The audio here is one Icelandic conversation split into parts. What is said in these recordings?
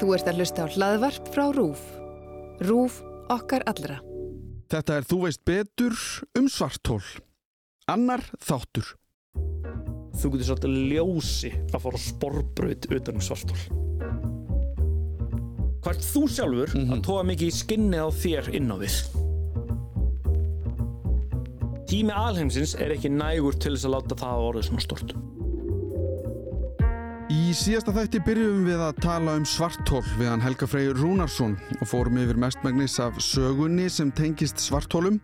Þú ert að hlusta á hlaðvarp frá RÚF. RÚF okkar allra. Þetta er Þú veist betur um svartól. Annar þáttur. Þú getur svolítið ljósi að fara sporbraut utan um svartól. Hvað ert þú sjálfur að tóa mikið í skinni á þér inn á við? Tími alheimsins er ekki nægur til þess að láta það að orðið svona stort. Í síðasta þætti byrjum við að tala um svartól við hann Helga Frey Rúnarsson og fórum yfir mestmægnis af sögunni sem tengist svartólum.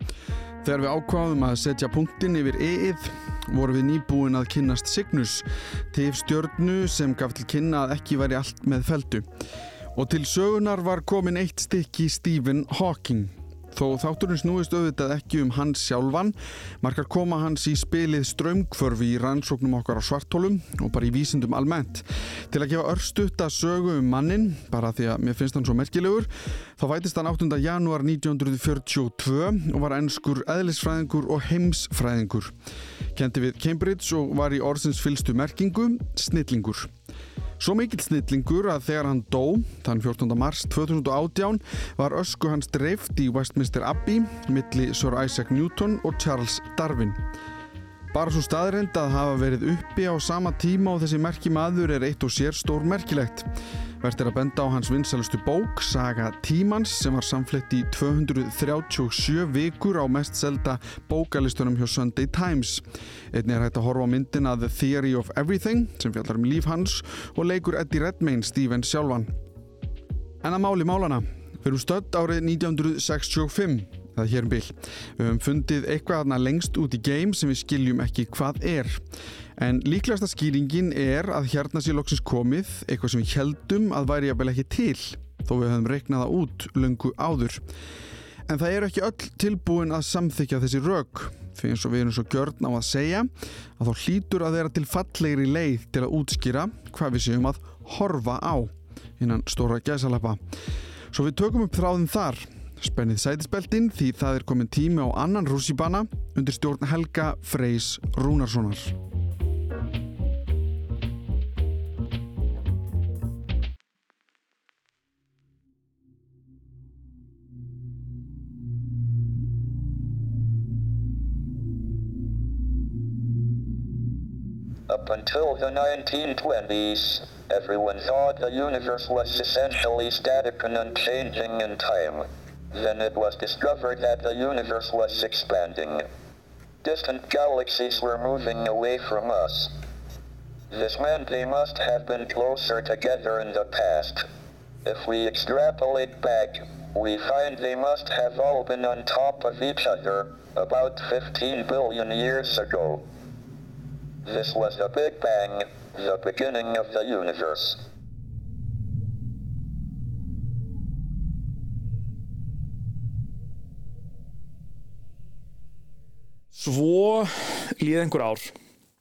Þegar við ákváðum að setja punktin yfir EIð vorum við nýbúin að kynnast Cygnus, tif stjörnu sem gaf til kynna að ekki væri allt með feldu. Og til sögunar var komin eitt stykki Stephen Hawking. Þó þátturinn snúist auðvitað ekki um hans sjálfan, markar koma hans í spilið strömmkvörfi í rannsóknum okkar á svartólum og bara í vísindum almennt. Til að gefa örstutt að sögu um mannin, bara því að mér finnst hann svo merkilegur, þá fætist hann 8. janúar 1942 og var ennskur eðlisfræðingur og heimsfræðingur. Kendi við Cambridge og var í orðsins fylstu merkingu, snillingur. Svo mikill snillingur að þegar hann dó, þann 14. mars 2018, var ösku hans dreift í Westminster Abbey, milli Sir Isaac Newton og Charles Darwin. Bara svo staðrind að hafa verið uppi á sama tíma og þessi merki maður er eitt og sér stór merkilegt. Vert er að benda á hans vinsalustu bók, Saga Tímans, sem var samflett í 237 vikur á mest selda bókalistunum hjá Sunday Times. Einnig er hægt að horfa á myndina The Theory of Everything, sem fjallar um líf hans, og leikur Eddie Redmayne Stephen sjálfan. En að máli málana. Við erum stödd árið 1965, það er hér um bil. Við höfum fundið eitthvað aðna lengst út í game sem við skiljum ekki hvað er. En líklegasta skýringin er að hérna sé loksins komið, eitthvað sem við heldum að væri jafnvel ekki til, þó við höfum reiknaða út lungu áður. En það eru ekki öll tilbúin að samþykja þessi rauk, fyrir eins og við erum svo gjörn á að segja að þá hlýtur að vera til fallegri leið til að útskýra hvað við séum að horfa á innan stóra gæsalappa. Svo við tökum upp þráðin þar, spennið sætisbeltin því það er komin tími á annan rússibanna undir stjórn Helga Freys Rúnarssonar. Up until the 1920s, everyone thought the universe was essentially static and unchanging in time. Then it was discovered that the universe was expanding. Distant galaxies were moving away from us. This meant they must have been closer together in the past. If we extrapolate back, we find they must have all been on top of each other about 15 billion years ago. This was the Big Bang, the beginning of the universe. Svo líði einhver ár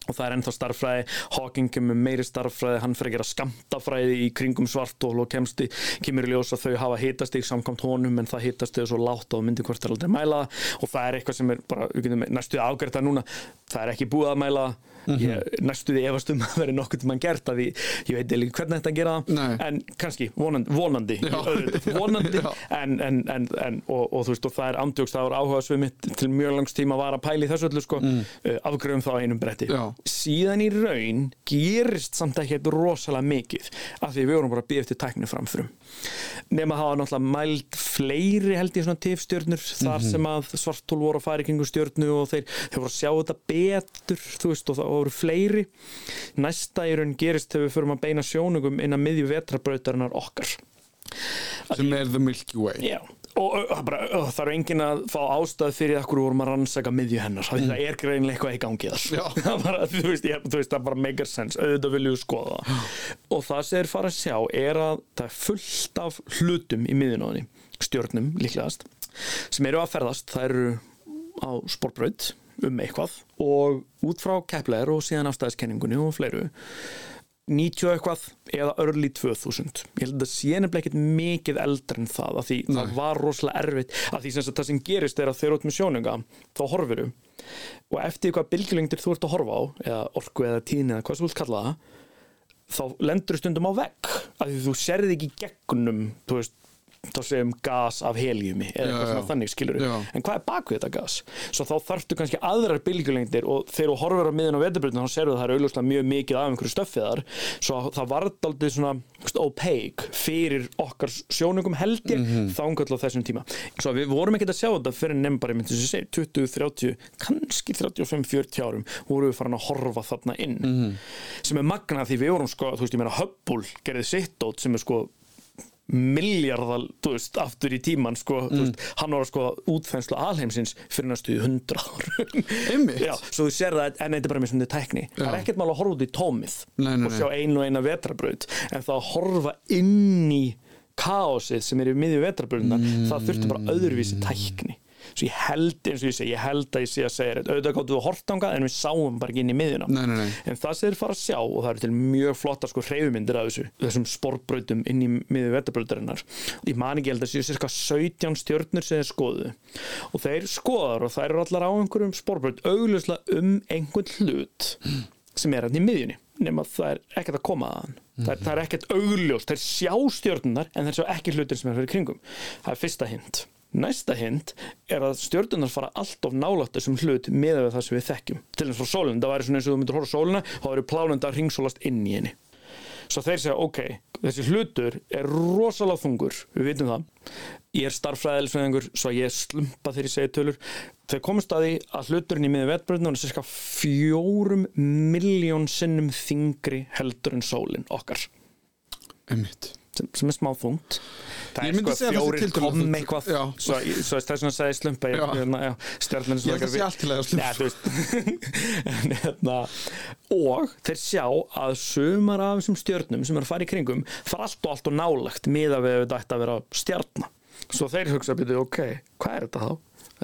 og það er ennþá starffræði, Hawking kemur meiri starffræði, hann fyrir að gera skamtafræði í kringum svartól og kemst í kemur í ljós að þau hafa hitast í samkvæmt honum en það hitast þau svo látt og myndi hvort er aldrei mæla það. Og það er eitthvað sem er bara, við getum næstuði ágært að núna, það er ekki búið að mæla það ég næstuði efast um að vera nokkuð til mann gert að því, ég veit ekki hvernig þetta gera það, en kannski vonandi, vonandi, auðvitað, vonandi en, en, en, en og, og þú veist og það er andjóks, það var áhuga svið mitt til mjög langs tíma var að pæli þessu öllu sko, mm. afgröðum þá einum bretti. Já. síðan í raun gerist samt ekki eitthvað rosalega mikið af því við vorum bara að býja eftir tækni framförum nema að hafa náttúrulega mælt fleiri held ég svona tifstjörnur þar sem að svartól voru að fara í kringu stjörnu og þeir, þeir voru að sjá þetta betur þú veist og það voru fleiri. Næsta í raun gerist þegar við förum að beina sjónungum inn að miðju vetrabrautarinnar okkar. Sem er The Milky Way. Já, og, og bara, og það er engin að fá ástæð fyrir hverju vorum að rannsaka miðju hennar mm. það er greinilega eitthvað í gangi það, bara, þú, veist, ég, þú veist, það bara make sense. Auðvitað viljum við skoða það. Og það sem þeir fara að sjá er að það er fullt af hlutum í miðjunóðinni stjörnum líklegast sem eru að ferðast, það eru á sportbraut um eitthvað og út frá Kepler og síðan afstæðiskenningunni og fleiru 90 og eitthvað eða early 2000 ég held að það sé nefnilega ekkert mikið eldri en það af því Nei. það var rosalega erfitt. Af því sem það sem gerist er að þeir eru út með sjónunga þá horfir þú og eftir hvað bylgjulengdir þú ert að horfa á eða orku eða tíni eða hvað þú vilt kalla það þá lendur stundum á vegg. Af því þú serði ekki gegnum þú veist þá segjum gas af heliumi eða eitthvað svona þannig skilur en hvað er bak við þetta gas? Svo þá þarftu kannski aðrar bylgjulengdir og þegar þú horfir á miðin á veturbreytinu þá serðu það er auðvitað mjög mikið af einhverju stöffið þar svo það var aldrei svona opaque fyrir okkar sjónungum held ég mm. -hmm. á þessum tíma svo við vorum ekkert að sjá þetta fyrir nefn bara myndi sem ég segi 20, 30, kannski 35, 40 árum vorum við farin að horfa þarna inn Mhm. sem er magnað því við vorum sko, þú veist, ég meina Hubble gerði sitt dót sem er sko miljardal, þú veist, aftur í tíman sko, þú veist, hann var að sko útþenslu alheimsins fyrir næstu hundra árum. Já, svo þú sér það en þetta er bara með svona tækni. Það er Já. ekkert mál að horfa út í tómið Nei, nei, og sjá einu og eina vetrabraut en það að horfa inn í kaosið sem er í miðju vetrabrautina það þurfti bara öðruvísi tækni svo ég held, eins og ég segi, ég held að ég sé að segja auðvitað gáttu við hortanga en við sáum bara ekki inn í miðjuna. Nei, nei, nei. en það sem þeir fara að sjá og það eru til mjög flotta sko hreyfumyndir af þessu þessum sportbrautum inn í miðju vettabrautarinnar ég man ekki held að séu cirka 17 stjörnur sem þeir skoðu og þeir skoðar og þær eru allar á einhverjum sportbraut augljóslega um einhvern hlut sem er hann í miðjunni nema það er ekkert að koma að hann. Það, er, það er ekkert augljóst, þeir sjá stjörnunar en þeir sjá ekki hlutin sem er fyrir kringum. Það er fyrsta hint Næsta hint er að stjörnunar fara allt of nálægt þessum hlut með það sem við þekkjum. Til dæmis frá sólinn, það væri svona eins og þú myndir horfa á sólina, þá eru plánundar ringsólast inn í henni. Svo þeir segja, ok, þessi hlutur er rosalega þungur, við vitum það. Ég er starffræðilisveðingur, svo ég slumpa þegar ég segi tölur. Þeir komast að því að hluturinn í miður vetbröðinu er cirka fjórum miljón sinnum þingri heldur en sólinn okkar Einmitt. Sem, sem er smá þungt. Það Ég er myndi sko segja að það fjórir kom eitthvað. Svo, svo þess vegna sagði ég slumpa ég, Já. hérna, já, stjarnan Ég held að sé allt til að slumpa. hérna, og þeir sjá að sumar af þessum stjörnum sem er að fara í kringum fara allt og allt og nálagt miða við þetta ætti að vera stjarna. Svo þeir hugsa byrju, ok, hvað er þetta þá?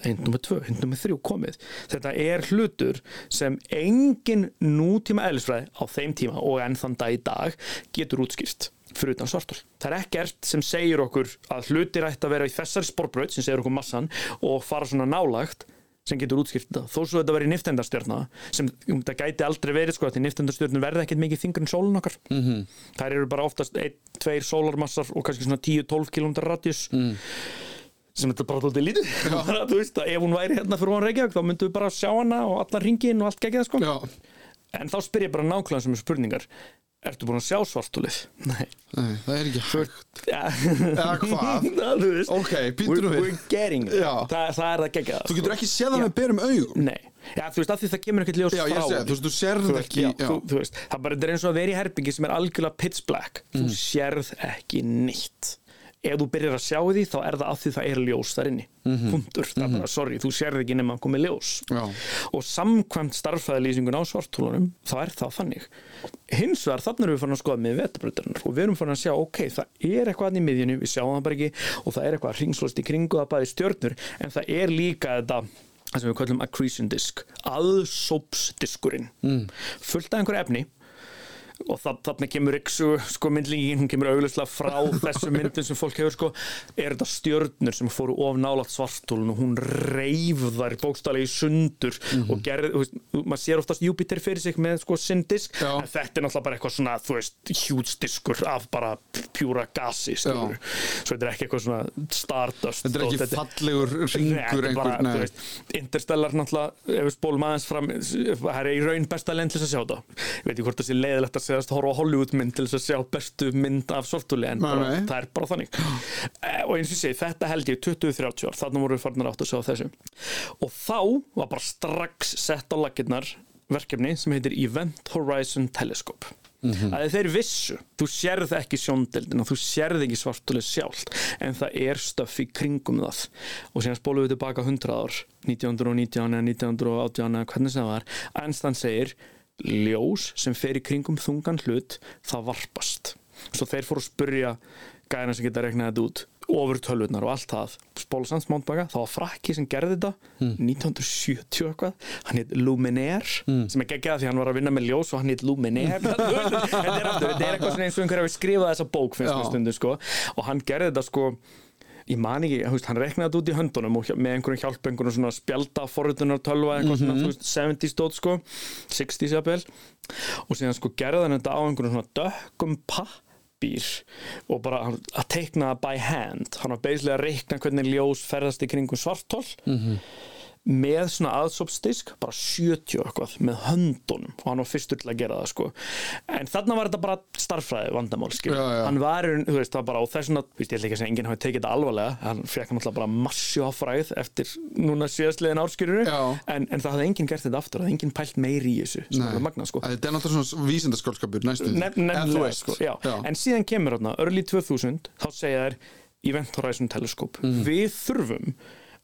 hint nummer tvö, hint nummer þrjú komið. Þetta er hlutur sem engin nútíma eðlisfræði á þeim tíma og enn þann dag í dag getur útskýrt fyrir utan svartól. Það er ekkert sem segir okkur að hlutir ætti að vera í þessari sporbraut sem segir okkur massan og fara svona nálagt sem getur útskýrt þetta. Þó svo þetta verið niftendarstjörna sem um, það gæti aldrei verið sko því niftendarstjörnur verða ekkert mikið þingur en sólun okkar. Mm -hmm. Það eru bara oftast 1-2 sólarmassar og kannski svona 10-12 km radjus mm. sem þetta bara þóttið lítið. Þú veist að ef hún væri hérna fyrir hún Reykjavík þá myndum við bara sjá hana og allar ringin og allt geggjað sko. Já, En þá spyr ég bara nákvæmlega sem spurningar. Ertu búin að sjá svartúlið? Nei. nei, það er ekki hægt. Ja. Eða hvað? Það, þú veist, Ok, we're, við. we're getting it. Já. Það, það er það geggjað. Þú getur ekki séð það Já. með berum augum. Nei. Já, þú veist, af því það kemur ekkert ljós Já, frá. ég segi, þú veist, þú sérð Þú ekki. já, já. Þú, þú veist, það bara er eins og að vera í herbyggi sem er algjörlega pitch black. Þú Mhm. sérð ekki neitt. Ef þú byrjar að sjá því, þá er það af því það er ljós þar inni. Mhm. Puntur. Það er bara, sorry, þú sérð ekki nema að komi ljós. Já. Og samkvæmt starffæðilýsingun á svartúlunum, þá er það þannig. Hins vegar, þannig erum við farin að skoða með vetabrutarnar og við erum farin að sjá, ok, það er eitthvað í miðjunni, við sjáum það bara ekki og það er eitthvað hringslust í kringu það bæði stjörnur, en það er líka þetta það sem við kallum accretion disk aðsópsdiskurinn mm. fullt af einhverju efni og það, þarna kemur yksu sko myndlíkin, hún kemur auglustlega frá þessu myndin sem fólk hefur sko. Er þetta stjörnur sem fóru of nálátt svartólun og hún reif þar bókstælega í sundur og gerði, þú veist, maður sér oftast Júpiter fyrir sig með sko syndisk Já. en þetta er náttúrulega bara eitthvað svona, þú veist huge diskur af bara pjúra gasi svo þetta er ekki eitthvað svona stardust Þetta er ekki fallegur ringur þetta er bara, einhver, þú nei. veist, Interstellar náttúrulega, ef við spólum aðeins fram það er í raun besta þess að sjá þetta sé að að horfa á Hollywood mynd til þess að sjá bestu mynd af sortúli en bara, það er bara þannig. Eh, og eins og ég segi, þetta held ég 20-30 ár, þannig voru við farnar átt að sjá þessu. Og þá var bara strax sett á lakirnar verkefni sem heitir Event Horizon Telescope. Að þeir vissu, þú sérð ekki sjóndeldina, þú sérð ekki svartulið sjálft, en það er stöff í kringum það. Og síðan spólum við tilbaka 100 ár, 1919 eða 1918 eða hvernig sem það var. Einstein segir, ljós sem fer í kringum þungan hlut, það varpast. Svo þeir fóru að spurja gæðina sem geta reiknað þetta út ofur tölvurnar og allt það. Spóla samt smántbaka, það var frakki sem gerði þetta 1970 eitthvað. Hann heit Luminaire sem er geggjað því hann var að vinna með ljós og hann heit Luminaire þetta er, aftur, þetta er eitthvað svona eins og einhver hefur skrifað þessa bók finnst mér stundu sko. Og hann gerði þetta sko ég man ekki, veist, hann reknaði þetta út í höndunum og með einhverjum hjálp, einhverjum svona spjalda forritunar tölva, eitthvað svona, þú veist, 70s dót sko, 60s jafnvel. Og síðan sko gerði hann þetta á einhverjum svona dökkum pappír og bara að teikna by hand. Hann var beislega að reikna hvernig ljós ferðast í kringum svartól með svona aðsópsdisk bara 70 og eitthvað með höndunum. Og hann var fyrstur til að gera það sko. En þarna var þetta bara starffræði vandamál skil. Já, já. hann var, þú veist, það var bara og þess vegna, þú veist, ég ætla ekki að segja, enginn hafi tekið þetta alvarlega. Hann fekk náttúrulega bara massjó af fræð eftir núna síðastliðin árskýruru en, en það hafði enginn gert þetta aftur það hafði enginn pælt meiri í þessu magna sko. Þetta er náttúrulega svona þú nefnilega sko, já. en síðan kemur þarna, early 2000 þá segja þær Event Horizon Telescope. Mhm. við þurfum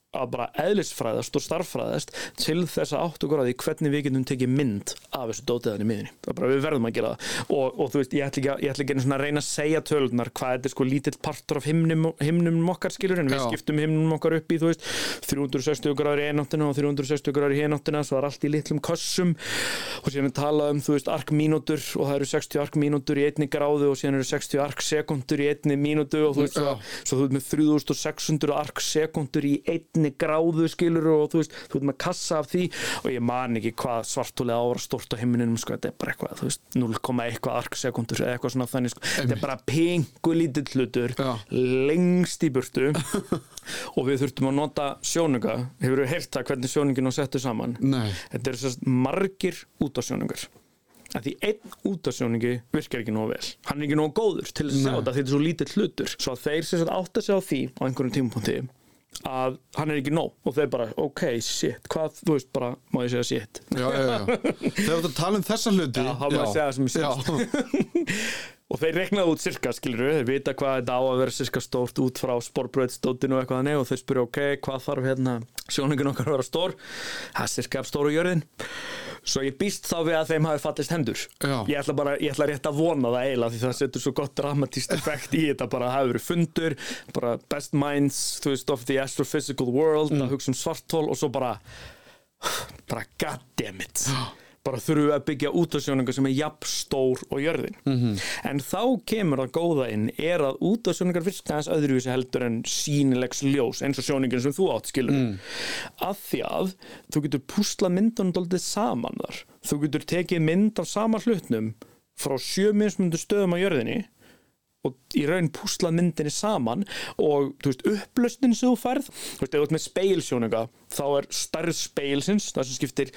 að bara eðlisfræðast og starffræðast til þess að áttu því hvernig við getum tekið mynd af þessu dótiðan í miðinni það er bara við verðum að gera það. Og, og þú veist, ég ætla ekki, að- ég ætla ekki einu svona að reyna að segja tölunar hvað þetta er sko lítill partur af himnum, himnum okkar skilur en við Já. skiptum himnum okkar upp í þú veist 360 gráður í eináttina og 360 gráður í eináttina svo er allt í litlum kössum. Og síðan er talað um þú veist ark mínútur og það eru 60 ark mínútur í einni gráðu og síðan eru 60 ark sekundur í einni mínútu og þú veist svo, svo þú veist með 3600 ark sekundur í einni gráðu skilur og þú veist þú veist með kassa af því. Og ég man ekki hvað svartulega ára stort á heiminum sko þetta er bara eitthvað þú veist 0, eitthvað ark sekundur eða eitthvað svona þannig sko. Þetta er bara pingu lítill hlutur Já. lengst í burtu. Og við þurftum að nota sjónuga hefur við heyrt það hvernig sjónungin á settu saman? Nei. þetta eru sérst margir útasjónungar að því einn útasjóningi virkar ekki nógu vel. Hann er ekki nógu góður til að sjá þetta því þetta er svo lítill hlutur. Svo að þeir sérst átt að sjá því á einhverjum tímapunkti að hann er ekki nóg. Og þeir bara, ok, shit, hvað, þú veist bara, má ég segja shit? Já, já, já. Þegar þú tala um þessa hluti og þeir reknaði út cirka, skilur þeir vita hvað þetta á að vera cirka stórt út frá sportbröðstóttinu og eitthvað þannig og þeir spyrja, ok, hvað þarf hérna sjóningin okkar að vera stór? Það er cirka stóru jörðin svo ég býst þá við að þeim hafi fallist hendur. Já. ég ætla bara, ég ætla rétt að vona það eiginlega því það setur svo gott dramatíst effekt í þetta. Bara hafi verið fundur, bara best minds þú veist, of the astrophysical world að hugsa um svartól og svo bara bara goddammit bara þurfum við að byggja útasjóninga sem er jafn stór og jörðin -hmm. en þá kemur að góða inn er að útasjóningar virka aðeins öðruvísi heldur en sínilegs ljós eins og sjóningin sem þú átt skilur mm. að því að þú getur púsla myndunum doldið saman þar þú getur tekið mynd af sama hlutnum frá sjö mismundu stöðum á jörðinni og í raun púslað myndinni saman og þú veist upplöstin sem þú færð þú veist, ef þú ert með speilsjónuga þá er stærð speilsins það sem skiptir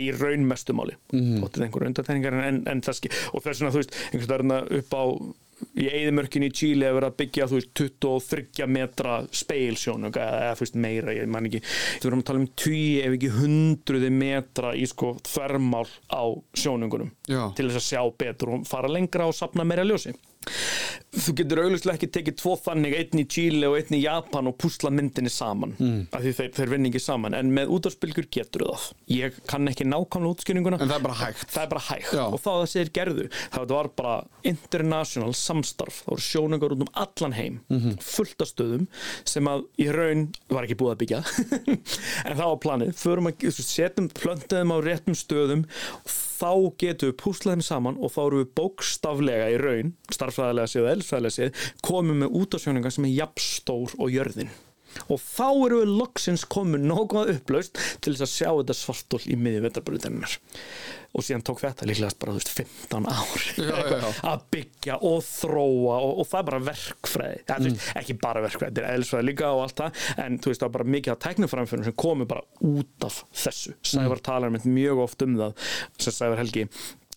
í raun mestumáli mm. en, en það og þess vegna þú veist, einhvers veginn upp á í eðimörkin í Chile hefur verið að byggja þú veist 23 metra speilsjónuga eða þú veist meira, ég man ekki þú erum að tala um 10 ef ekki hundruði metra í sko þvermál á sjónungunum Já. til þess að sjá betur og fara lengra og sapna meira ljósi þú getur auglustlega ekki tekið tvo þannig einn í Chile og einn í Japan og púsla myndinni saman mm. af því þeir, þeir vinni ekki saman en með útafspilgur getur það. Ég kann ekki nákvæmlega útskýringuna. En það er bara hægt. það er bara hægt. Og þá það segir gerðu þetta var bara international samstarf. Þá voru sjónungar út um allan heim Mhm. fullt af stöðum sem að í raun var ekki búið að byggja. En það var planið, setjum plöntuðum á réttum stöðum þá getum við púslað þeim saman og þá eru við bókstaflega í raun starffræðilega séð og elsfræðilega séð komum með út á sjóninga sem er jafnstór og jörðin. Og þá eru við loksins komin nokkuð upplaust til þess að sjá þetta svartól í miði vetarbrutarinnar og síðan tók þetta líklegast bara þú veist 15 ár. Já, já, að byggja og þróa og, og það er bara verkfræði. Ja, mm. veist, ekki bara verkfræði, þetta er eðlisfræði líka og allt það en þú veist það er bara mikið af tækniframfyrir sem komi bara út af þessu. Sævar talar með mjög oft um það sem Sævar Helgi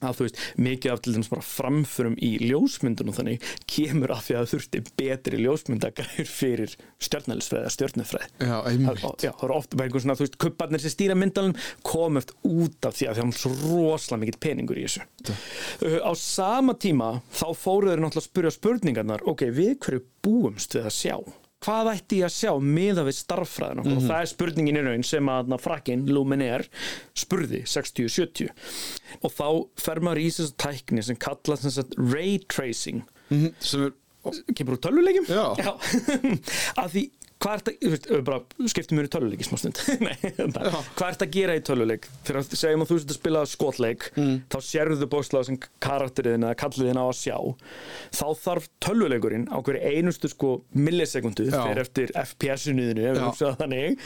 að þú veist, mikið af til dæmis bara framförum í ljósmyndunum þannig kemur af því að þurfti betri ljósmyndagræður fyrir stjörnælisfræði eða stjörnufræði Já, einmitt. Já, það eru ofta bara einhvern svona, þú veist, kubbarnir sem stýra myndalum komast út af því að það er svo rosalega mikill peningur í þessu. Uh, á sama tíma þá fóruður náttúrulega að spyrja spurningarnar, ok, við hverju búumst við að sjá? Hvað ætti ég að sjá miða við starffræðin okkur? Og það er spurningin í raun sem að na, frakkin Luminaire spurði 60-70 og þá fer maður í þessu tækni sem kallast sem sagt, ray tracing. Mhm, sem er kemur úr tölvuleikjum? Já. að því hvað er þetta, bara skiptum mér í töluleik í smá stund. Bara, hvað er þetta að gera í töluleik þegar þú segjum að þú setur að spila skotleik mm. þá sérðu bóðslega sem karakteriðin eða kalliðin á að sjá. Þá þarf töluleikurinn á hverju einustu sko millisekundu fyrir eftir FPS-unuðinu ef við hugsaðum þannig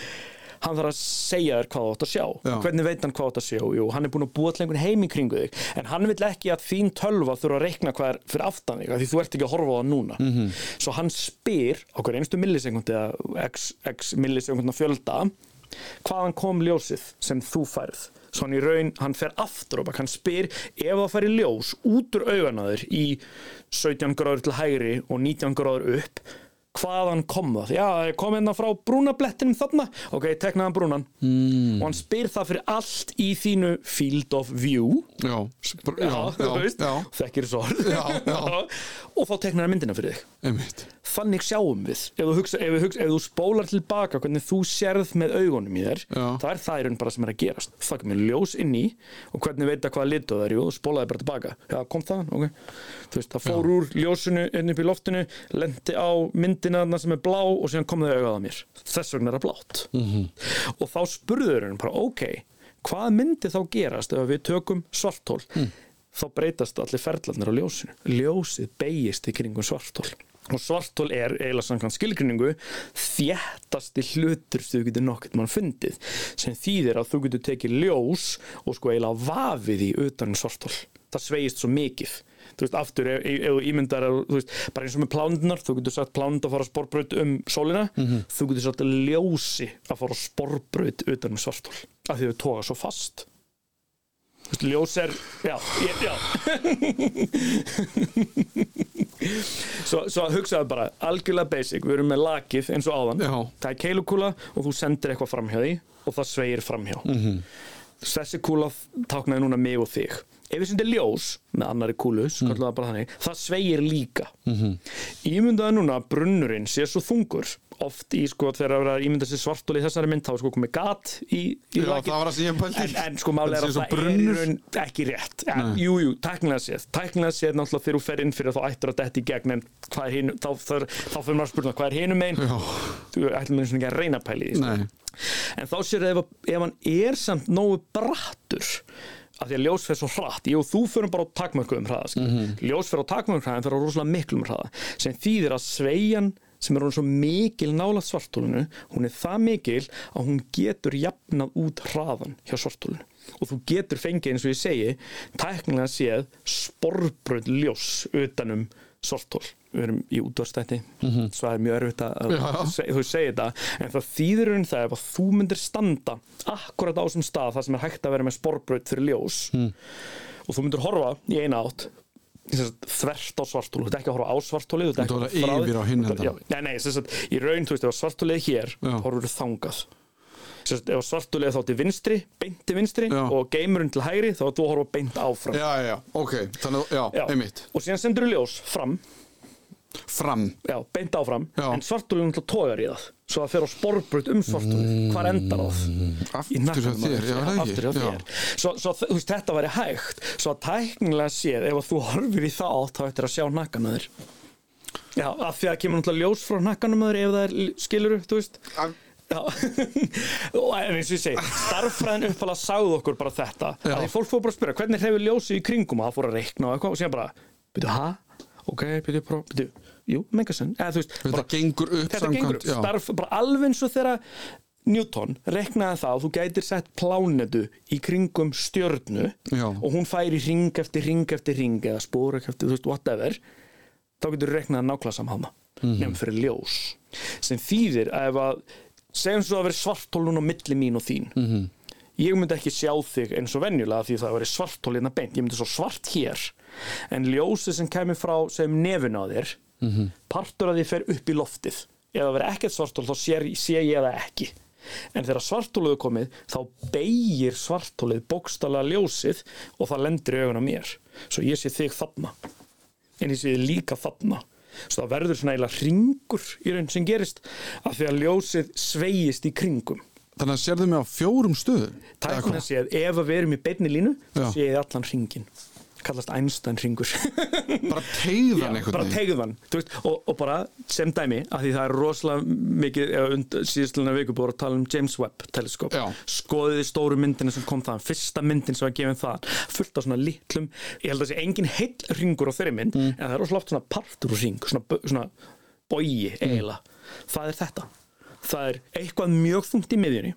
hann þarf að segja þér hvað þú átt að sjá. Já. hvernig veit hann hvað þú átt að sjá? Jú, hann er búin að búa til einhvern heim í kringu þig. En hann vil ekki að þín tölva þurfa að reikna hvað er fyrir aftan þig því þú ert ekki að horfa á það núna. Mm -hmm. svo hann spyr hverju einstu millisekundi eða x, x millisekundna fjölda hvaðan kom ljósið sem þú færð? Svo hann í raun, hann fer aftur og hann spyr ef það færi ljós út úr auðanaður í 17 gráður til hægri og 19 gráður upp hvaðan kom það? Já, það kom hérna frá brúnablettinum þarna. Ok, teknaðan brúnan. Mm. og hann spyr það fyrir allt í þínu field of view. Já, já, já, já þekkir svo og þá teknar það myndina fyrir þig. Einmitt. Þannig sjáum við. Ef þú, hugsa, ef, hugsa, ef þú spólar tilbaka hvernig þú sérð með augunum í þér það er það í raun bara sem er að gerast. Það kemur ljós inn í og hvernig veit það hvaða litu það er og spólaði bara tilbaka. Já, kom það, ok. Veist, það fór úr ljósinu inn upp í loftinu lendi á myndina sem er blá og síðan kom það auðað að mér. Þess vegna er það blátt. Mm -hmm. og þá spurður hann bara, ok hvað myndi þá gerast ef við tökum svartól mm þá breytast allir ferðlarnir á ljósinu. Ljósið beigist í kringum svartól og svartól er eiginlega samkvæmt skilgrinningu þjættasti hlutur sem þú getur nokkert mann fundið sem þýðir að þú getur tekið ljós og sko eiginlega vafið í utan um svartól það sveigist svo mikið. Þú veist, aftur, ef þú ímyndar þú veist, bara eins og með plándunar, þú getur sagt plándu að fara sporbröð um sólina mm -hmm. þú getur sagt ljósi að fara sporbröð utan um svartól af því þau tóka svo fast Ljós er, já, ég, já. svo, svo hugsaðu bara, algjörlega basic, við erum með lakið eins og áðan, já. það er keilukúla og þú sendir eitthvað framhjá því og það sveigir framhjá. Mm -hmm. Þessi kúla táknaði núna mig og þig. Ef við sendir ljós með annari kúlu, mm. það, þannig, það sveigir líka. Mm -hmm. Ímyndaði núna að brunnurinn sé svo þungur. Oft í sko þegar það er ímyndað sér svartul í þessari mynd þá er sko komið gat í, í Já, það var að segja pæli en, en sko málega er að það brunnur. er ekki rétt. Ja, Jú, jú, tæknilega séð. Tæknilega séð náttúrulega þegar þú fer inn fyrir þá ættur að detti í gegn en hvað hinn þá, þá, þá fyrir maður að spurna hvað er hinnum einn þú ættum með svona ekki að reyna pæli í en þá sér það ef, ef hann er samt nógu brattur af því að ljós fer svo hratt, jú þú fyrir bara á takmörku um hraða, mm -hmm. ljós fer á takmörku um hraða en fer á rosalega miklu um hraða sem þýðir að sveigjan sem er hún svo mikil nála svartólunu, hún er það mikil að hún getur jafnað út hraðan hjá svartólunu og þú getur fengið eins og ég segi tæknilega séð sporbrönd ljós utanum svartól við erum í útvarstætti mm -hmm. svo er mjög örfitt að þú segja þetta. En það þýður um það ef að þú myndir standa akkurat á þessum stað það sem er hægt að vera með sporbrönd fyrir ljós mm. og þú myndir horfa í eina átt þvert á svartólu, þú ert ekki að horfa á svartóli þú ert ekki að yfir á hinn nei, nei, sagt, í raun, þú veist, ef svartólið er hér horfur þú þangað ef svartólið þá til vinstri, beint til vinstri já. og geymurinn til hægri, þá þú horfa beint áfram. Já, já, ok, þannig, já, einmitt. Og síðan sendur þú ljós fram. Fram, já, beint áfram. En svartólið náttúrulega tógar í það svo að fyrir á sporbrut um svartólið mm, hvað endar það? Aftur á þér, já, aftur á þér. Svo, svo veist, þetta væri hægt. Svo að tæknilega séð, ef þú horfir í það þá ættir að sjá nakkanöður já, af því að kemur náttúrulega ljós frá nakkanöður ef það er, skiluru, þú veist og eins og ég segi starffræðin uppfæla sagði okkur bara þetta því fólk fór bara að spyrja hvernig hefur ljósið í kringum? Og það fór að reikna og eitthvað og síðan bara, byrju, hæ? ok, byrju, byrju jú, mengasen þetta gengur upp þetta gengur upp, starf, bara alveg eins og þegar Newton reknaði það að þú gætir sett plánetu í kringum stjörnu Já. og hún færi ring eftir ring eftir ring eða spórak eftir, veist, whatever þá getur reknaði nákvæmlega samháma mm -hmm. nefnum fyrir ljós. Sem þýðir að ef að segjum svo að veri svartólun á milli mín og þín. Mm -hmm. ég myndi ekki sjá þig eins og venjulega því það veri svartólina beint, ég myndi svo svart hér en ljósi sem kemur frá sem nefn á þér mm -hmm. partur að því fer upp í loftið. Ef það verður ekkert svartól þá sé, sé ég það ekki. En þegar svartóluðu komið þá beigir svartólið bókstala ljósið og það lendur í augun á mér. Svo ég sé þig þarna en ég sé þig líka þarna svo það verður svona eiginlega ringur í raun sem gerist af því að ljósið sveigist í kringum. Þannig að sérðu mig á fjórum að segja að ef við erum í beinni línu þá sé ég allan ringin kallast Einstein ringur bara tegðan einhvern bara tegðan og, og bara sem dæmi að því það er rosalega mikið síðastlega viku búið að tala um James Webb teleskop. Já. skoðiði stóru myndina sem kom það fyrsta myndin sem var gefin það fullt af svona litlum ég held að það sé engin heill ringur á þeirri mynd Mm. en það er rosalega oft svona partur úr ring svona, svona bogi eiginlega. Það er þetta. Það er eitthvað mjög þungt í miðjunni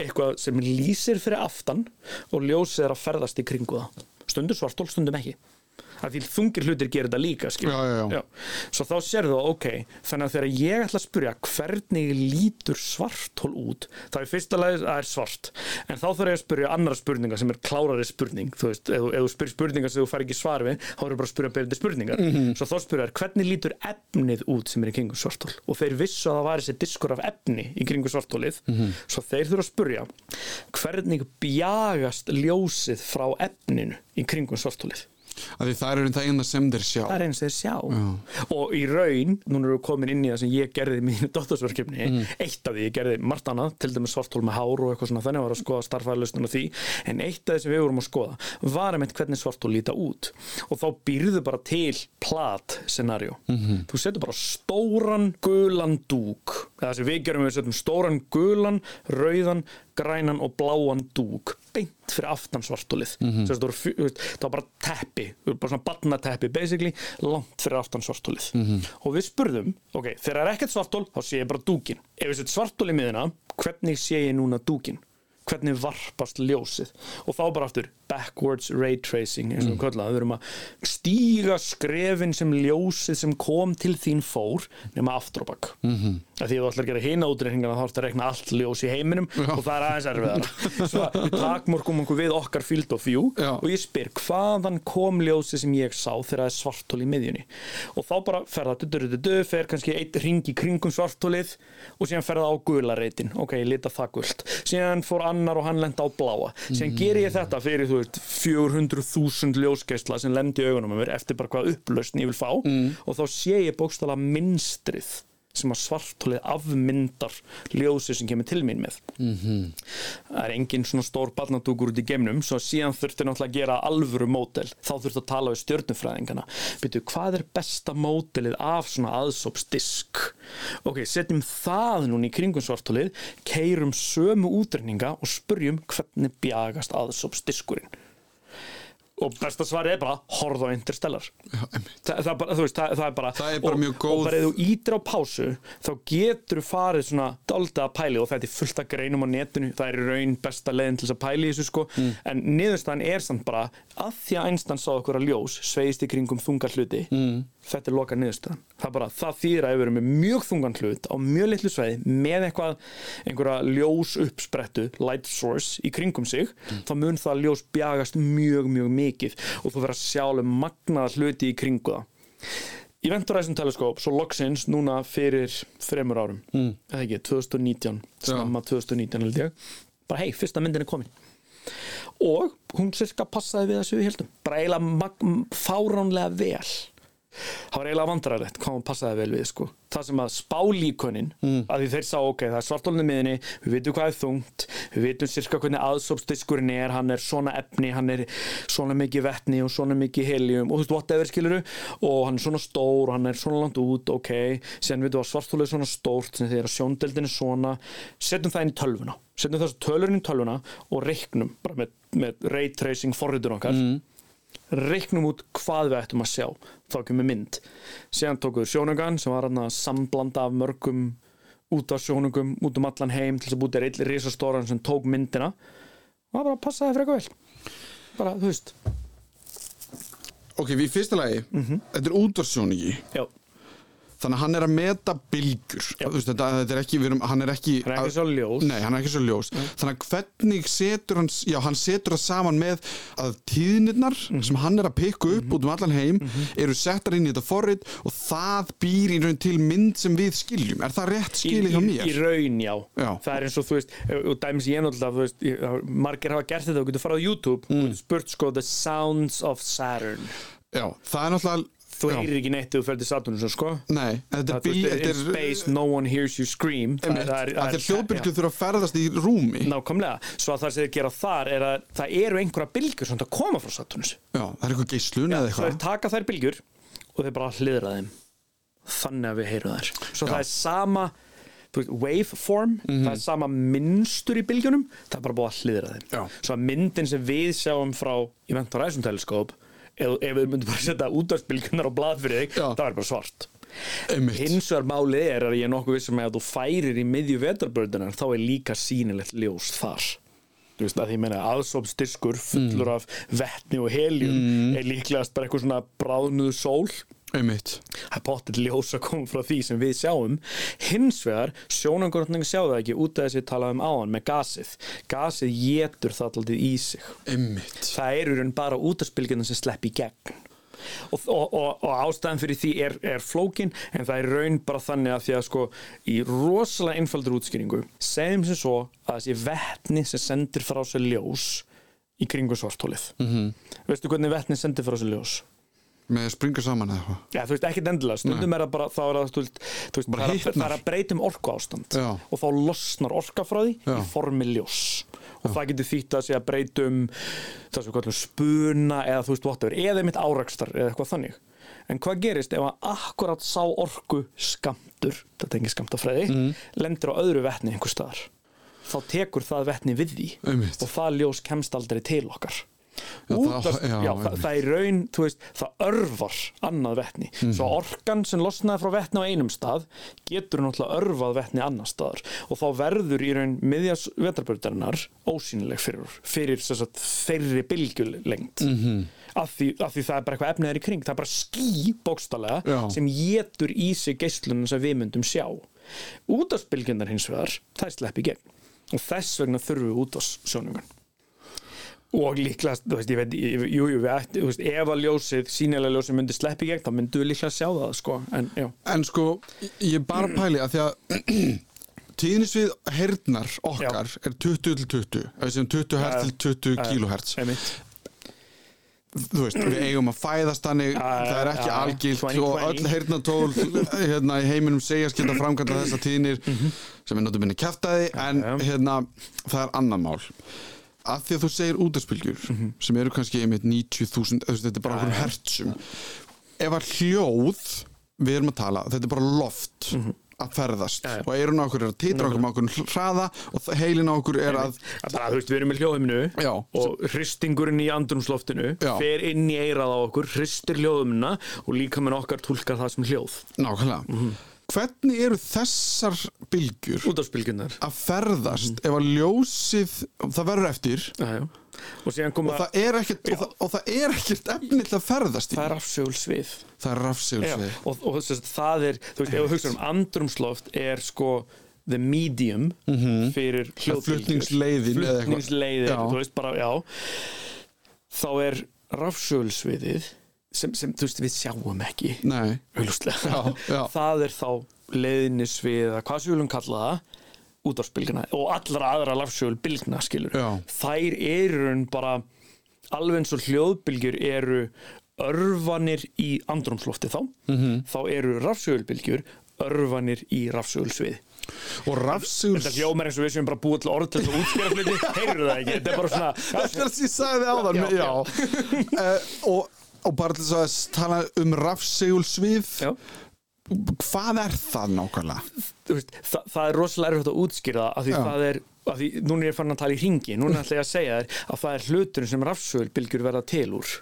eitthvað sem lýsir fyrir aftan og ljósið er að ferðast í kringu það stundum svartól, stundum ekki að því þungir hlutir gerir þetta líka. Já, já, já. svo þá sérðu það, ok þannig að þegar ég ætla að spyrja hvernig lítur svarthól út það er fyrsta lagi að það er svart. En þá þarf ég að spyrja annara spurninga sem er klárari spurning þú veist, ef, þú- þú spyrir spurninga sem þú fær ekki svar við þá erum bara að spyrja berandi spurningar. Svo þá spyrja þær hvernig lítur efnið út sem er í kringum svarthól og þeir vissu að það var þessi diskur af efni í kringum svarthólið svo þeir þurfa að spyrja hvernig bjagast ljósið frá efninu í kringum svarthólið af því það er það eina sem þeir sjá. Það er eins þeir sjá. Og í raun, núna erum við komin inn í það sem ég gerði í mínu dóttarsverkefni eitt af því, ég gerði margt annað til dæmis svartól með hár og eitthvað svona þannig var að skoða starfæðalustun og því, en eitt af því sem við vorum að skoða var einmitt hvernig svartól líta út. Og þá býrðu bara til plat scenario. Þú setur bara stóran gulan dúk. Það sem við gerum við setjum stóran gulan, rauðan grænan og bláan dúk beint fyrir aftan svartólið mm -hmm. það, var, bara teppi bara svona barnateppi basically langt fyrir aftan svartólið og við spurðum ok, þegar það er ekkert svartól þá sé ég bara dúkin ef við setjum svartól í miðuna hvernig sé ég núna dúkin hvernig varpast ljósið. Og þá bara aftur backwards ray tracing eins og við köllaðum, við erum að stíga skrefin sem ljósið sem kom til þín fór nema aftur á bakk mm -hmm. því að þú ætlar að gera hina útreikningana þá ertu að rekna allt ljós í heiminum og það er aðeins erfiðara. Svo við takmorkum okkur við okkar field of view Já. og ég spyr hvaðan kom ljósið sem ég sá þegar það er svartól í miðjunni? Og þá bara fer það dudur, fer kannski eitt ring í kringum svartólið og síðan fer það á gula reytin ok, lita það gult. Síðan fór annar og hann lenda á bláa. Síðan ger ég þetta fyrir þú veist 400.000 ljósgeisla sem lendi í augunum á mér eftir bara hvað upplausn ég vil fá. Og þá sé ég bókstala minstrið sem að svartólið afmyndar ljósið sem kemur til mín með. Það er engin svona stór barnadúkur út í geimnum svo síðan þurfti náttúrulega að gera alvöru mótel þá þurfti að tala við stjörnufræðingana. Byrju, hvað er besta mótelið af svona aðsópsdisk? Ok, setjum það núna í kringum svartólið keirum sömu útrenninga og spurjum hvernig bjagast aðsópsdiskurinn og besta svarið er bara horfð á Interstellar Já. Þa, það, bara, veist, það, það er bara Það er bara og, mjög góð- og bara ef þú ítir á pásu þá getur farið svona dálítið að pæli og þetta er fullt að greinum á netinu það er raun besta leiðin til þess að pæli þessu sko Mm. en niðurstaðan er samt bara að því að Einstein sá okkur að ljós sveist í kringum þungar hluti mm. þetta er loka niðurstaðan það, bara, það þýðir að við erum með mjög þungan hlut á mjög litlu sveiði með eitthvað einhverja ljós uppsprettu light source í kringum sig þá mun það ljós bjagast mjög mjög mikið og þú verður að sjá alveg magnaða hluti í kringu það. Event Horizon Telescope, svo loksins núna fyrir þremur árum mm. eða ekki, 2019 snemma 2019 held ég bara hei, fyrsta myndin er komin. Og hún sirka passaði við þessu við heldum bara eiginlega fáránlega vel það var eiginlega vandræðilegt hvað hún passaði vel við sko. það sem að spálíkönin mm. að því þeir sá ok, það er svartólunni miðinni við vitum hvað er þungt, við vitum sirka hvernig aðsópsdiskurinn er, hann er svona efni hann er svona mikið vetni og svona mikið helium og þú veist whatever skiluru og hann er svona stór og hann er svona langt út ok, síðan vitum við að svartólið er svona stórt sem þegar sjóndeldin er svona setjum það inn í tölvuna. Setjum þessu tölur inn í tölvuna og reiknum bara með, með ray tracing forritur okkar reiknum út hvað við ættum að sjá. Þá kemur mynd. Síðan tókuðu sjónugan sem var hann að samblanda af mörgum út af sjónugum út um allan heim til þess að búti einn risastóran sem tók myndina. Og það bara passaði frekar vel. Bara, þú veist. Ok, við fyrsta lagi, þetta er útvarsjóningi já, þannig að hann er að meta bylgjur veist, þetta, þetta er ekki, erum, hann er ekki hann er ekki svo ljós Nei, er ekki svo ljós Þannig að hvernig setur hann Já, hann setur það saman með að tíðnirnar Mhm. sem hann er að pikka upp út um allan heim eru settar inn í þetta forrit og það býr í raun til mynd sem við skiljum Er það rétt skilið hjá mér? í raun, já. Já. það er eins og þú veist og dæmis ég náttúrulega, þú veist margir hafa gert þetta og getur farið á YouTube Mm. spurt sko The Sounds of Saturn Já, það er náttúrulega þú heyrir ekki neitt þegar þú ferð til Saturnus sko. Nei, þetta er, bí, in er space, no one hears you scream. Það- er- já. þurfa að ferðast í rúmi. Nákvæmlega, svo að það sem þeir gera þar er að það eru einhverja bylgjur sem það koma frá Saturnus Já, það er eitthvað geislun eða eitthvað. taka þær bylgjur og þeir bara hliðra þeim. Þannig að við heyrum þær. Svo Já. það er sama þú veist, waveform, það er sama minnstur í bylgjunum, það er bara búið að hliðra þeim. Já. Svo að myndin sem við sjáum frá Event Horizon teleskóp ef, ef við myndum bara setja útvarsbylgjunar á blað fyrir þig, það er bara svart. Hins vegar málið er að ég er nokkuð vissum að ef þú færir í miðju vetarbördunar þá er líka sýnilegt ljós þar. Þú veist að því meina aðsópsdiskur fullur af vettni og heljum er líklegast bara eitthvað svona bráðnuðu sól einmitt. Það er pottet ljós að koma frá því sem við sjáum. Hins vegar, sjónangurning sjá það ekki út af þessi talaðum áðan með gasið. Gasið getur það alltaf í sig. Einmitt. Það eru raun bara útaspilgjörnum sem slepp í gegn. Og, og, og, og ástæðan fyrir því er, er flókin en það er raun bara þannig að því að sko í rosalega einfaldur útskýringu segjum sem svo að þessi vetni sem sendir frá sér ljós í kringu svartólið mm -hmm. veistu hvernig vetni sendir frá sér ljós? Með að springa saman eða eitthvað Já, þú veist, ekkert endilega, stundum er það bara, þá er það, þú veist, þú veist Bara það, er, hitnar. það er að breytum orku ástand Já. og þá losnar orka frá því Já. í formi ljós og það getur þýtt að sé að breytum það sem við kallum spuna eða þú veist, whatever, eða einmitt árakstar eða eitthvað þannig en hvað gerist ef að akkurat sá orku skamtur, þetta ekki skamtafræði Mhm. lendur á öðru vetni einhver staðar þá tekur það vetni við því Einmitt. og það ljós kemst aldrei til okkar Útast, það- já, já, það, það er raun, þú veist, það örvar annað vetni. Mhm. Svo orkan sem losnaði frá vetni á einum stað getur náttúrulega örvað vetni annar staðar og þá verður í raun miðjas vetrarbördarinnar ósýnileg fyrir, fyrir að þeirri bylgjulengt. Mm. -hmm. af, því, af því það er bara eitthvað efnið er í kring, það er bara ský bókstallega Já. sem getur í sig geislunum sem við myndum sjá. Útastbylgjunar hins vegar, það er slepp í gegn og þess vegna þurfum við útastsjónungan og líklega, þú veist, ég veit, jú, jú, ætti, þú veist, ef að ljósið, sínilega ljósið myndi sleppi gegn, þá myndu við líklega sjá það, sko, en já. En sko, ég bara pæli að því að tíðnisvið heyrnar okkar er 20 til 20 ef við segjum 20 hertz til 20 kilohertz Einmitt. þú veist, við eigum að fæðast þannig það er ekki já, algilt 20, og öll heyrnatól hérna, í heiminum segja skilta framkvæmda þessa tíðnir sem er náttúrulega minni kæftæði en Mhm. já. hérna, það er annan mál að því að þú segir útarspilgjur sem eru kannski einmitt 90.000 eða þú veist, þetta er bara Mhm. Okkur já. hertsum ef að hljóð við erum að tala, þetta er bara loft að ferðast Mhm. Já, já. og eirun á okkur er að titra okkur með okkur hraða og heilin á okkur er að bara, þú veist, við erum með hljóðuminu Já. og hristingurinn í andrumsloftinu Já. fer inn í eirað á okkur, hristir hljóðumina og líka með okkar tólkar það sem hljóð. nákvæmlega Mhm. Hvernig eru þessar bylgjur að ferðast Mhm. ef að ljósið það verður eftir Já, já. Og koma, og það er ekkert, og það, og það er ekkert efni til að ferðast í það er afsögulsvið. það er Já, rafsegulsvið og, það er, þú veist, ef þú hugsa um andrumsloft er sko the medium fyrir hljóðbylgjur flutningsleiðin eða eitthvað. flutningsleiðin, þú veist bara, já þá er rafsögulsviðið sem, sem, veist, við sjáum ekki Já, já. það er þá leiðnisvið, eða hvað sem við viljum kalla það útvarpsbylgjuna og allra aðra rafsögulbylgna, skilur Já. þær eru bara alveg eins og hljóðbylgjur eru örfanir í andrumslofti þá Mhm. -hmm. þá eru rafsögulbylgjur örfanir í rafsögulsvið og rafseguls Þetta hljómar eins og við sem bara búið til orð til þess að útskýra hluti, heyrðu það ekki, þetta er bara svona þetta er það sem ég sagði áðan Já, já, Uh, og, og bara til að tala um rafsegulsvið Já. hvað er það nákvæmlega? Veist, það, það er rosalega erfitt að útskýra það af því Já. það er, af því núna er ég fann að tala í ringi núna ætla ég að segja þér að það er hluturinn sem rafsögulbylgjur verða til úr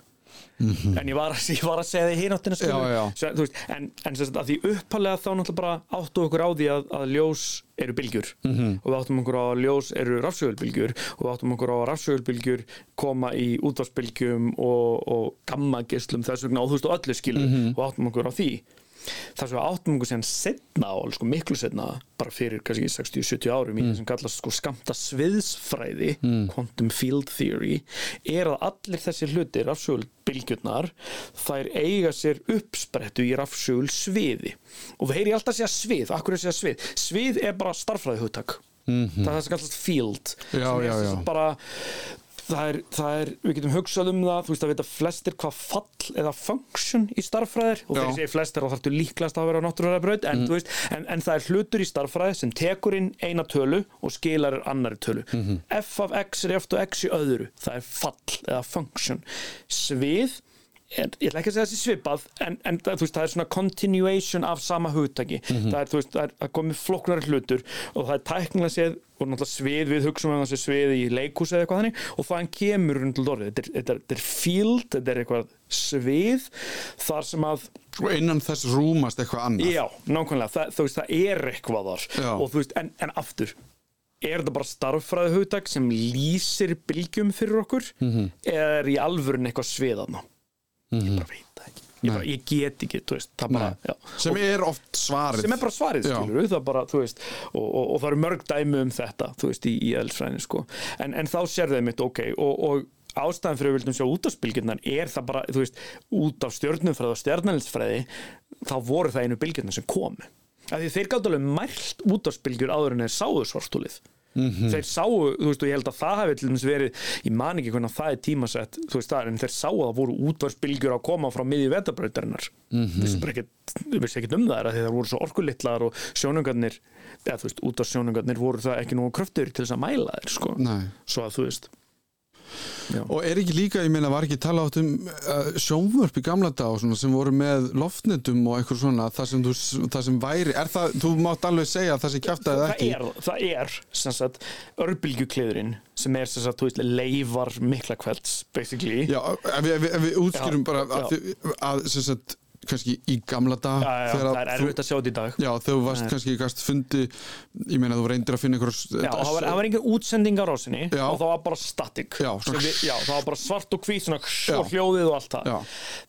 en ég var, ég var að segja hináttina. Svo, þú veist, en, en sagt, því uppalega þá náttúrulega bara áttu okkur á því að, að ljós eru bylgjur Mhm. og við áttum okkur á að ljós eru rafsögulbylgjur og við áttum okkur á að rafsögulbylgjur koma í útvarsbylgjum og, og gammagislum þess vegna og þú veist og öllu skilur Mhm. og áttum okkur á því þar sem við áttum okkur síðan setna á, sko, miklu setna bara fyrir kannski 60-70 árum í Mm. sem kallast sko skamta sviðsfræði quantum field theory er að allir þessi hlutir rafsögulbylgjurnar þær eiga sér uppsprettu í rafsögul sviði og það heyri alltaf að segja svið, akkur er að segja svið svið er bara starffræði hugtak það er það sem kallast field. Já, sem er já, já. bara það er, það er, við getum hugsað um það þú veist að vita flestir hvað fall eða function í starffræðir og þegar ég segi flestir þá þarftu líklast að vera á náttúrulega braut en, mm. en, en það er hlutur í starffræði sem tekur inn eina tölu og skilar annari tölu. F af x er eftir x í öðru. Það er fall eða function. Svið er, ég ætla ekki að segja þessi svipað en, en það, veist, það er svona continuation af sama hugtaki. Það er, veist, það er að komið flokknari hlutur og það er tæknilega séð og náttúrulega svið við hugsaum um þessi svið í leikhús eða eitthvað þannig og þaðan kemur rundt orðið, þetta þetta, þetta er field þetta er eitthvað svið þar sem að og innan þess rúmast eitthvað annað. Já, nákvæmlega, það, þú veist, það er eitthvað þar. Og veist, en, en aftur er þetta bara starffræði hugtak sem lýsir bylgjum fyrir okkur? Mhm. eða er í alvörun eitthvað sviðaðna ég bara veit það ekki. Ég, bara, ég get ekki, þú veist, það bara sem er oft svarið. Sem er bara svarið, skilur það bara, þú veist, og, og, og það eru mörg dæmi um þetta, þú veist, í, í eðlisfræðinu sko. en, en þá sér þeim mitt, ok og, og ástæðan fyrir að við vildum sjá út af spilgjurnar er það bara, þú veist, út af stjörnumfræði og stjarnælisfræði þá voru það einu bylgjurnar sem komu. Af því þeir gátt alveg mælt út af spilgjur áður en þeir sáu svartúlið þeir sáu, þú veist, og ég held að það hafi til dæmis verið, ég man ekki hvernig það er tímasett þú veist það, en þeir sáu að það voru útvarsbylgjur að koma frá miðju vetarbrautarinnar mm -hmm. vissi bara ekkert, vissi ekkert um það af því það voru svo orkulitlar og sjónungarnir eða þú veist, útvarsjónungarnir voru það ekki nú kröftur til þess að mæla þeir, sko Nei. svo að þú veist Og er ekki líka, ég meina, var ekki tala átt um uh, sjónvörp í gamla dag svona, sem voru með loftnetum og eitthvað svona það sem, þú, það sem væri, er það, þú mátt alveg segja að það sem kjaftaði það ekki? er, það er sem sagt, örbylgjukliðurinn sem er sem sagt, þú veist, leifar mikla kvelds, basically. Já, ef við, við, útskýrum Já, bara já. að, að, að sem sagt, kannski í gamla dag já, já, það er erfitt að sjá þetta í dag Já, þegar þú varst Nei. kannski gast fundi ég meina þú reyndir að finna einhver Já, það var, það var engin útsending á rásinni Já. og það var bara static Já, við, já, það var bara svart og hvít og hljóðið og allt það Já.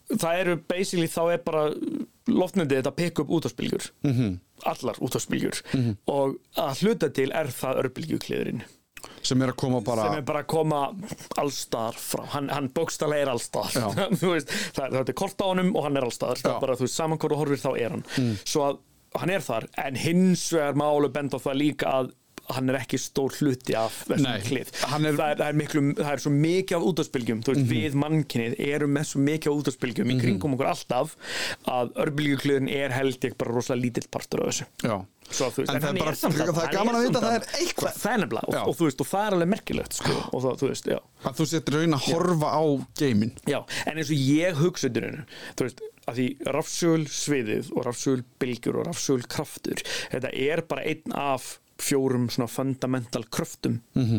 Það eru basically, þá er bara loftnendið þetta pick up útvarspilgjur Mhm. -hmm. allar útvarspilgjur -hmm. og að hluta til er það örbylgjukliðurinn sem er að koma bara sem er bara að koma allstaðar frá, hann, hann bókstala er. Þú veist, það, það er kort á honum og hann er er bara, þú veist, saman þú horfir þá er hann. Svo að hann er þar, en hins vegar málu benda á það líka að hann er ekki stór hluti af þessum klið. er- Mhm. það, er, það, er miklu, það er svo mikið af útafspilgjum þú veist, við mannkinnið erum með svo mikið af útafspilgjum í kringum okkur alltaf að örbylgjukliðurinn er held ég bara rosalega lítill partur af þessu. Já. Svo, veist, En það er bara- samt það er gaman að vita að það er eitthvað. það er nefnilega, Já. og, og, þú veist, og það er alveg merkilegt sko, og það, þú veist, já. Að þú setur raun að horfa á geimin Já, en eins og ég hugsa þetta rauninu, þú veist, að því rafsögul sviðið og rafsögul bylgjur og rafsögul kraftur, þetta er bara einn af fjórum svona fundamental kröftum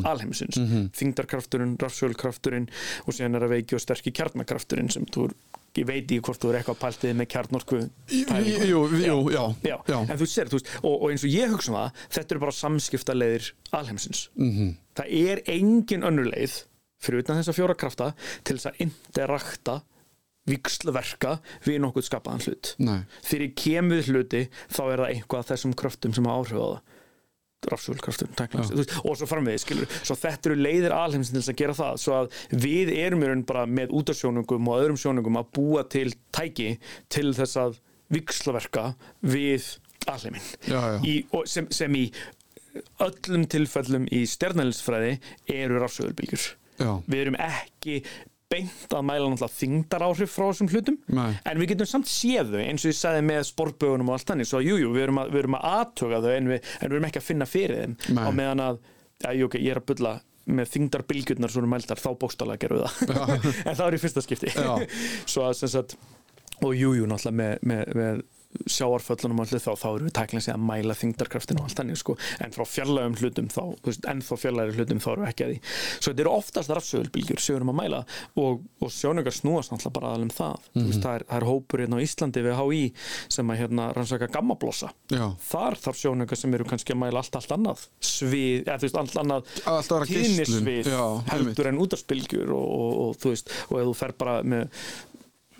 alheimsins. Þingdarkrafturinn, rafsögul krafturinn og síðan er að veiki og sterki kjarnakrafturinn sem þú, ég veit ekki hvort þú er eitthvað pæltið með kjarnorku pælingu. Jú, jú, já, Já, en þú sér, þú veist, og, og eins og ég hugsa um það, þetta eru bara samskiptaleiðir alheimsins. -hmm. Það er engin önnur leið, fyrir utan þessa fjóra krafta, til þess að interakta, vikslverka við nokkuð skapaðan hlut. Nei. Fyrir kemur hluti, þá er það eitthvað af þessum kröftum sem hafa veist, og svo framvegið skilur, svo þetta eru leiðir alheimsins til þess að gera það, svo að við erum í raun bara með útasjónungum og öðrum sjónungum að búa til tæki til þess að vikslaverka við alheimin Já, já. Í, og sem, sem í öllum tilfellum í stjarnælisfræði eru rafsöðulbylgjur Já. við erum ekki beint að mæla náttúrulega þingdar áhrif frá þessum hlutum. Nei. en við getum samt séð þau eins og ég sagði með sporbögunum og allt þannig svo jújú, jú, við, erum að, við erum að aðtöga þau en við, en við erum ekki að finna fyrir þeim. Nei. á meðan að, já, ok, ég er að bulla með þingdar bylgjurnar svona mældar þá bókstálega gerum við það. En það er í fyrsta skipti. Svo að sem sagt og jújú, jú, náttúrulega með, með, með sjáarföllunum og allir þá, þá erum við tæknilega sig að mæla þingdarkraftinu og allt þannig sko. en frá fjarlægum hlutum þá, þú veist, ennþá fjarlægum hlutum þá erum við ekki að því. Svo þetta eru oftast rafsögulbylgjur sem við erum að mæla og, og sjónungar snúast náttúrulega bara aðal um það. Mm veist, það, er, það er hópur hérna á Íslandi við HÍ sem að hérna rannsaka gammablossa. Þar þarf sjónungar sem eru kannski að mæla allt, allt annað svið, eða þú veist, allt annað tíðnisvið Já, heldur en útafsbylgjur og, og, og þú veist, og ef þú fer bara með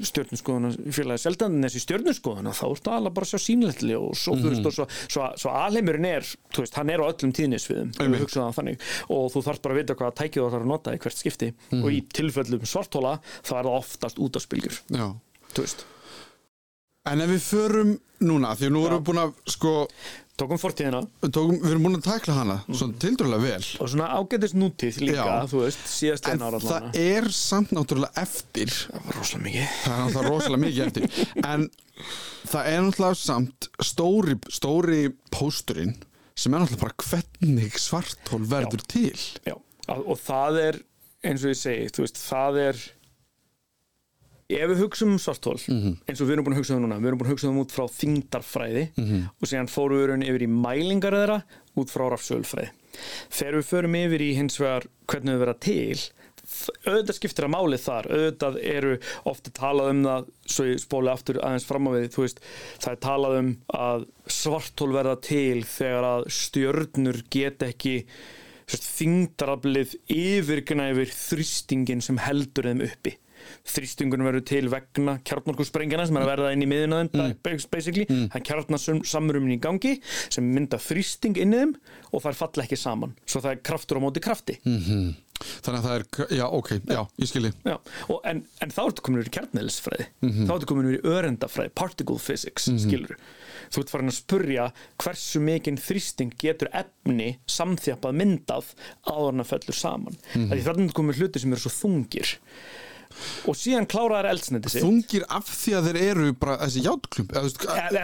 stjörnuskoðuna félagi seldan þessi stjörnuskoðuna þá ertu alveg bara sínlegt ljós og, mm Mhm. veist, og svo, svo, svo alheimurinn er þú veist, hann er á öllum tíðnisviðum þannig og þú þarf bara að vita hvaða tækið þú þarf að nota í hvert skipti Mhm. og í tilfellum svartóla þá er það oftast Já. þú veist En ef við förum núna, því að nú erum við búin að sko tókum fortíðina. Tókum, við erum búin að takla hana svona tildurlega vel. Og svona ágætis nútíð líka, Já. þú veist, síðast En ára það er samt náttúrulega eftir. Það var rosalega mikið. Það er náttúrulega rosalega mikið eftir. En það er náttúrulega samt stóri, stóri pósturinn sem er náttúrulega bara hvernig svartól verður til. Já, og það er eins og ég segi, þú veist, það er ef við hugsaum um svartól eins og við erum búin að hugsa um núna við erum búin að hugsa um út frá þingdarfræði og síðan fórum við raun yfir í mælingar þeirra út frá rafsölfræði þegar við förum yfir í hins vegar hvernig við vera til auðvitað skiptir að máli þar. Auðvitað eru ofta talað um það svo ég spóli aftur aðeins fram á við þú veist, það er talað um að svartól verða til þegar að stjörnur get ekki þingdaraflið yfirgnæfir þrýstingin sem heldur þeim uppi þrýstingun verður til vegna kjartnorkusprengjana sem er að verða inn í miðuna þeim, basically, það er kjartnarsamrumin í gangi sem mynda þrýsting inn í þeim og það er falla ekki saman. Svo það er kraftur á móti krafti. Þannig að það er, já ok, já, ég skilji. Já, og en, en þá ertu komin yfir í kjarnælisfræði þá ertu komin yfir í örendafræði particle physics, mm skilur þú ert farin að spurja hversu mikinn þrýsting getur efni samþjapað myndað áður en að fellur saman. Mm -hmm. því þarna er komin hluti sem eru svo þungir og síðan kláraðar eldsneiti sitt. Þungir af því að þeir eru bara þessi játklump eða,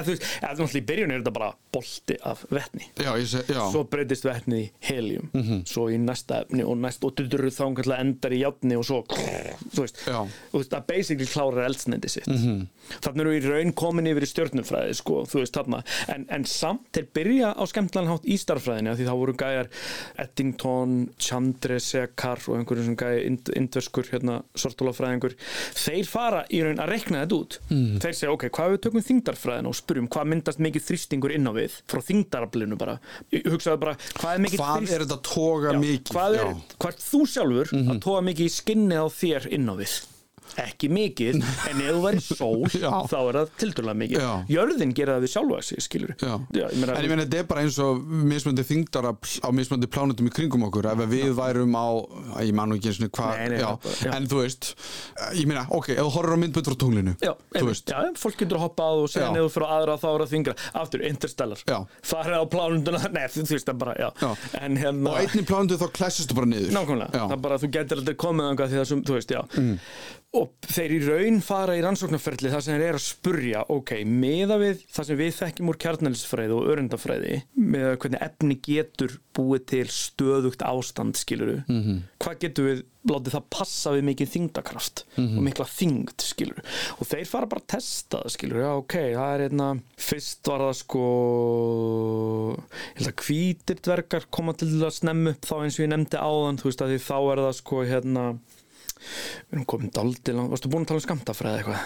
þú veist, náttúrulega í byrjun er þetta bara bolti af vetni. Já, ég seg, já. Svo breytist vetnið í helium. Svo í næsta efni og næst og dutur þá kannski endar í játni og svo þú veist, Já. þú veist að basically klárar eldsneiti sitt. Þannig eru í raun komin yfir í stjörnufræði sko, þú veist þarna. En, en samt þeir byrja á skemmtlan hátt í starffræðinu af því þá voru gæjar Eddington, Chandrasekhar og einhverjum sem gæja ind, indverskur hérna, sortólafræðingur þeir fara í raun að rekna þetta út þeir segja ok, hvað við tökum þingdarfræðinu og spurjum hvað myndast mikið þrýstingur inn á við frá þingdaraflinu bara hugsaðu bara, hvað er mikið Hvað er þetta að toga mikið? hvað er. Mhm. hvað er þú sjálfur að tóa mikið í skinnið á þér inn á við ekki mikið, en ef þú væri sól Já. þá er það tildulega mikið Já. jörðin gera það við sjálfa sig, skilur Já. ég meina, En ég meina þetta er bara eins og mismöndi þingdarafl á mismöndi plánutum í kringum okkur ef við værum á, ég man nú ekki eins og hvað, já, já. en þú veist ég meina, ok, ef þú horfir á myndbönd frá tunglinu Já, þú já, fólk getur hoppað og segja Já. niður fyrir aðra þá er það þingra aftur, interstellar, Já. farið á plánunduna nei, þú veist það bara, já, Já. en hérna og einnig plánundu þá klessistu bara niður Nákvæmlega, Já. það bara að þú getur aldrei komið þangað því það sem, þú veist, já Mm. Og þeir í raun fara í rannsóknarferli þar sem þeir eru að spurja ok, meða við það sem við þekkjum úr kjarnælisfræði og örendafræði með hvernig efni getur búið til stöðugt ástand skiluru, Mhm. -hmm. hvað getur við látið það passa við mikið þingdakraft Mhm. og mikla þingd skilur og þeir fara bara að testa það skilur já ok, það er einna fyrst var það sko ég held að hvítir dvergar koma til að snemma upp þá eins og ég nefndi áðan þú veist að því þá er það sko hérna við erum komin daldi langt, varstu búin að tala um skamtafræði eitthvað?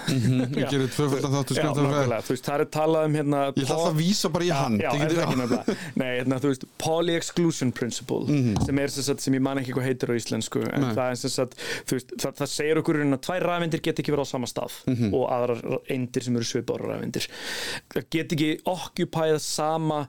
Við gerum tvöfaldan þáttu Já, skemmtilega nákvæmlega, þú veist, það er talað um hérna Ég ætla alltaf að vísa bara í hann Já, það nefnilega Nei, hérna, þú veist, poly-exclusion principle Mhm. sem er sagt, sem ég man ekki hvað heitir á íslensku það er sem sagt, þú veist, það, það segir okkur að tvær rafeindir get ekki verið á sama stað Mhm. og aðrar eindir sem eru svipára rafeindir. Það get ekki occupæða sama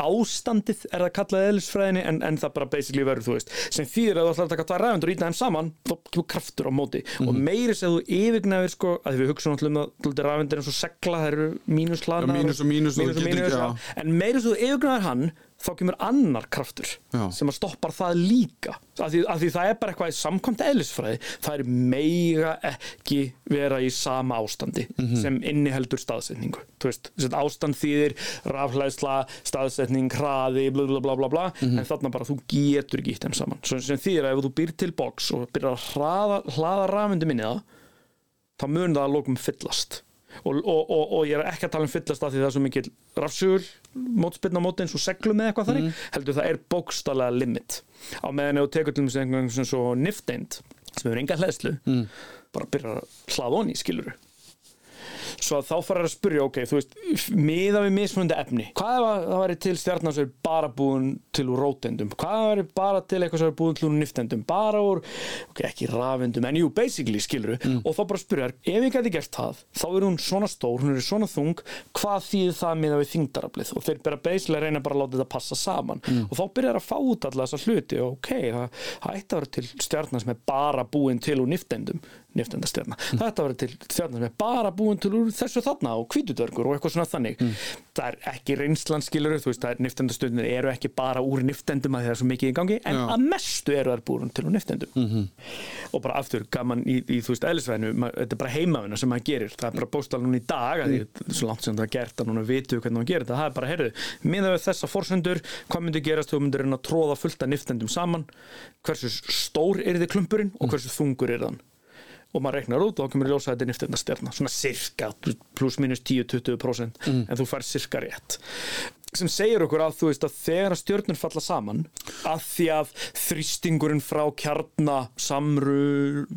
ástandið er það kallað eðlisfræðinni en, en það bara basically verður, sem þýðir að þú ætlar að taka tvær rafeindir og íta þeim saman þá kemur kraftur á móti og Mhm. meiri sem þú yfirgnæfir sko, að við hugsaum alltaf um að rafeindir eins og segla, það eru mínuslanar Já, mínus og mínus og mínus og mínus, ekki- já. en meiri svo þú yfirgræðar hann þá kemur annar kraftur Já. sem að stoppar það líka. Af því, af því það er bara eitthvað í samkvæmt eðlisfræði það er mega ekki vera í sama ástandi sem inniheldur staðsetningu. Veist, ástand þýðir rafhlæðsla, staðsetning, hraði bla bla bla bla, en þarna bara þú getur ekki þeim saman, svo sem þýðir að ef þú býr til box og byrjar að hraða, hlaða rafmyndi minni það þá mun það að lókum fyllast og, og, og, og ég er ekki að tala um fyllast af því það er svo mikil rafsugur mótspilna móti eins og seglum eða eitthvað þannig heldur það er bókstallega limit. Á meðan þú tekur til þess einhvern sem svo nifteind sem hefur enga hlæðslu bara byrjar að hlaða honi skiluru svo þá fara að spyrja, ok, þú veist miða við mismunandi efni hvað ef að það væri til stjarnar sem er bara búin til úr rótendum, hvað væri bara til eitthvað sem er búin til úr niftendum, bara úr ok, ekki rafendum, en jú, basically skiluru, og þá bara spyrja, þær, ef ég gæti gert það þá er hún svona stór, hún er svona þung hvað þýðir það miða við þingdaraflið og þeir byrja basically reyna bara að láta þetta passa saman. Og þá byrjar að fá út alla þessa hluti ok, það, það ætti að vera til stjarnar sem bara búin til úr niftendum niftendastjarnar, þetta verður til stjarnar sem er bara búin til úr þessu þarna og hvítudörgur og eitthvað svona þannig. Það er ekki reynslan skilur þú veist, það er niftendastundin eru ekki bara úr niftendum að það er svo mikið í gangi en Já. að mestu eru þær búin til úr niftendum -hmm. og bara aftur gaman í, í þú veist, eðlisvæðinu, þetta er bara heimavina sem maður gerir, það er bara bóstala núna í dag því það er svo langt sem það er gert að núna vitu hvernig maður gerir þetta, það er bara, heyrðu, miða við þessa forsendur, hvað myndi gerast? Þú myndir reyna að tróða fullt af niftendum saman. Hversu stór er þið klumpurinn og hversu þungur er þann og maður reiknar út og þá kemur ljósa að þetta er niftendastjarna svona cirka pluss minus 10-20% en þú fær cirka rétt. Sem segir okkur að þú veist að þegar stjörnur falla saman að því að þrýstingurinn frá kjarna samru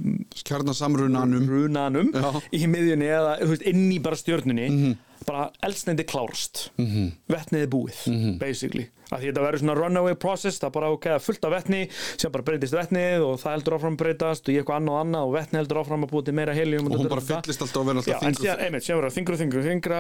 kjarnasamrunanum. Runanum í miðjunni eða veist, inn í bara stjörnunni bara eldsneiti klárast. Mhm. vetnið er búið basically. Að því þetta verður svona runaway process það bara ok, það er fullt af vetni sem bara breytist vetnið og það heldur áfram að breytast og ég eitthvað annað og annað og vetni heldur áfram að búið til meira helium og hún bara fyllist alltaf og verður alltaf en þingur síðan, einmitt, síðan verður það þingra og þingra og þingra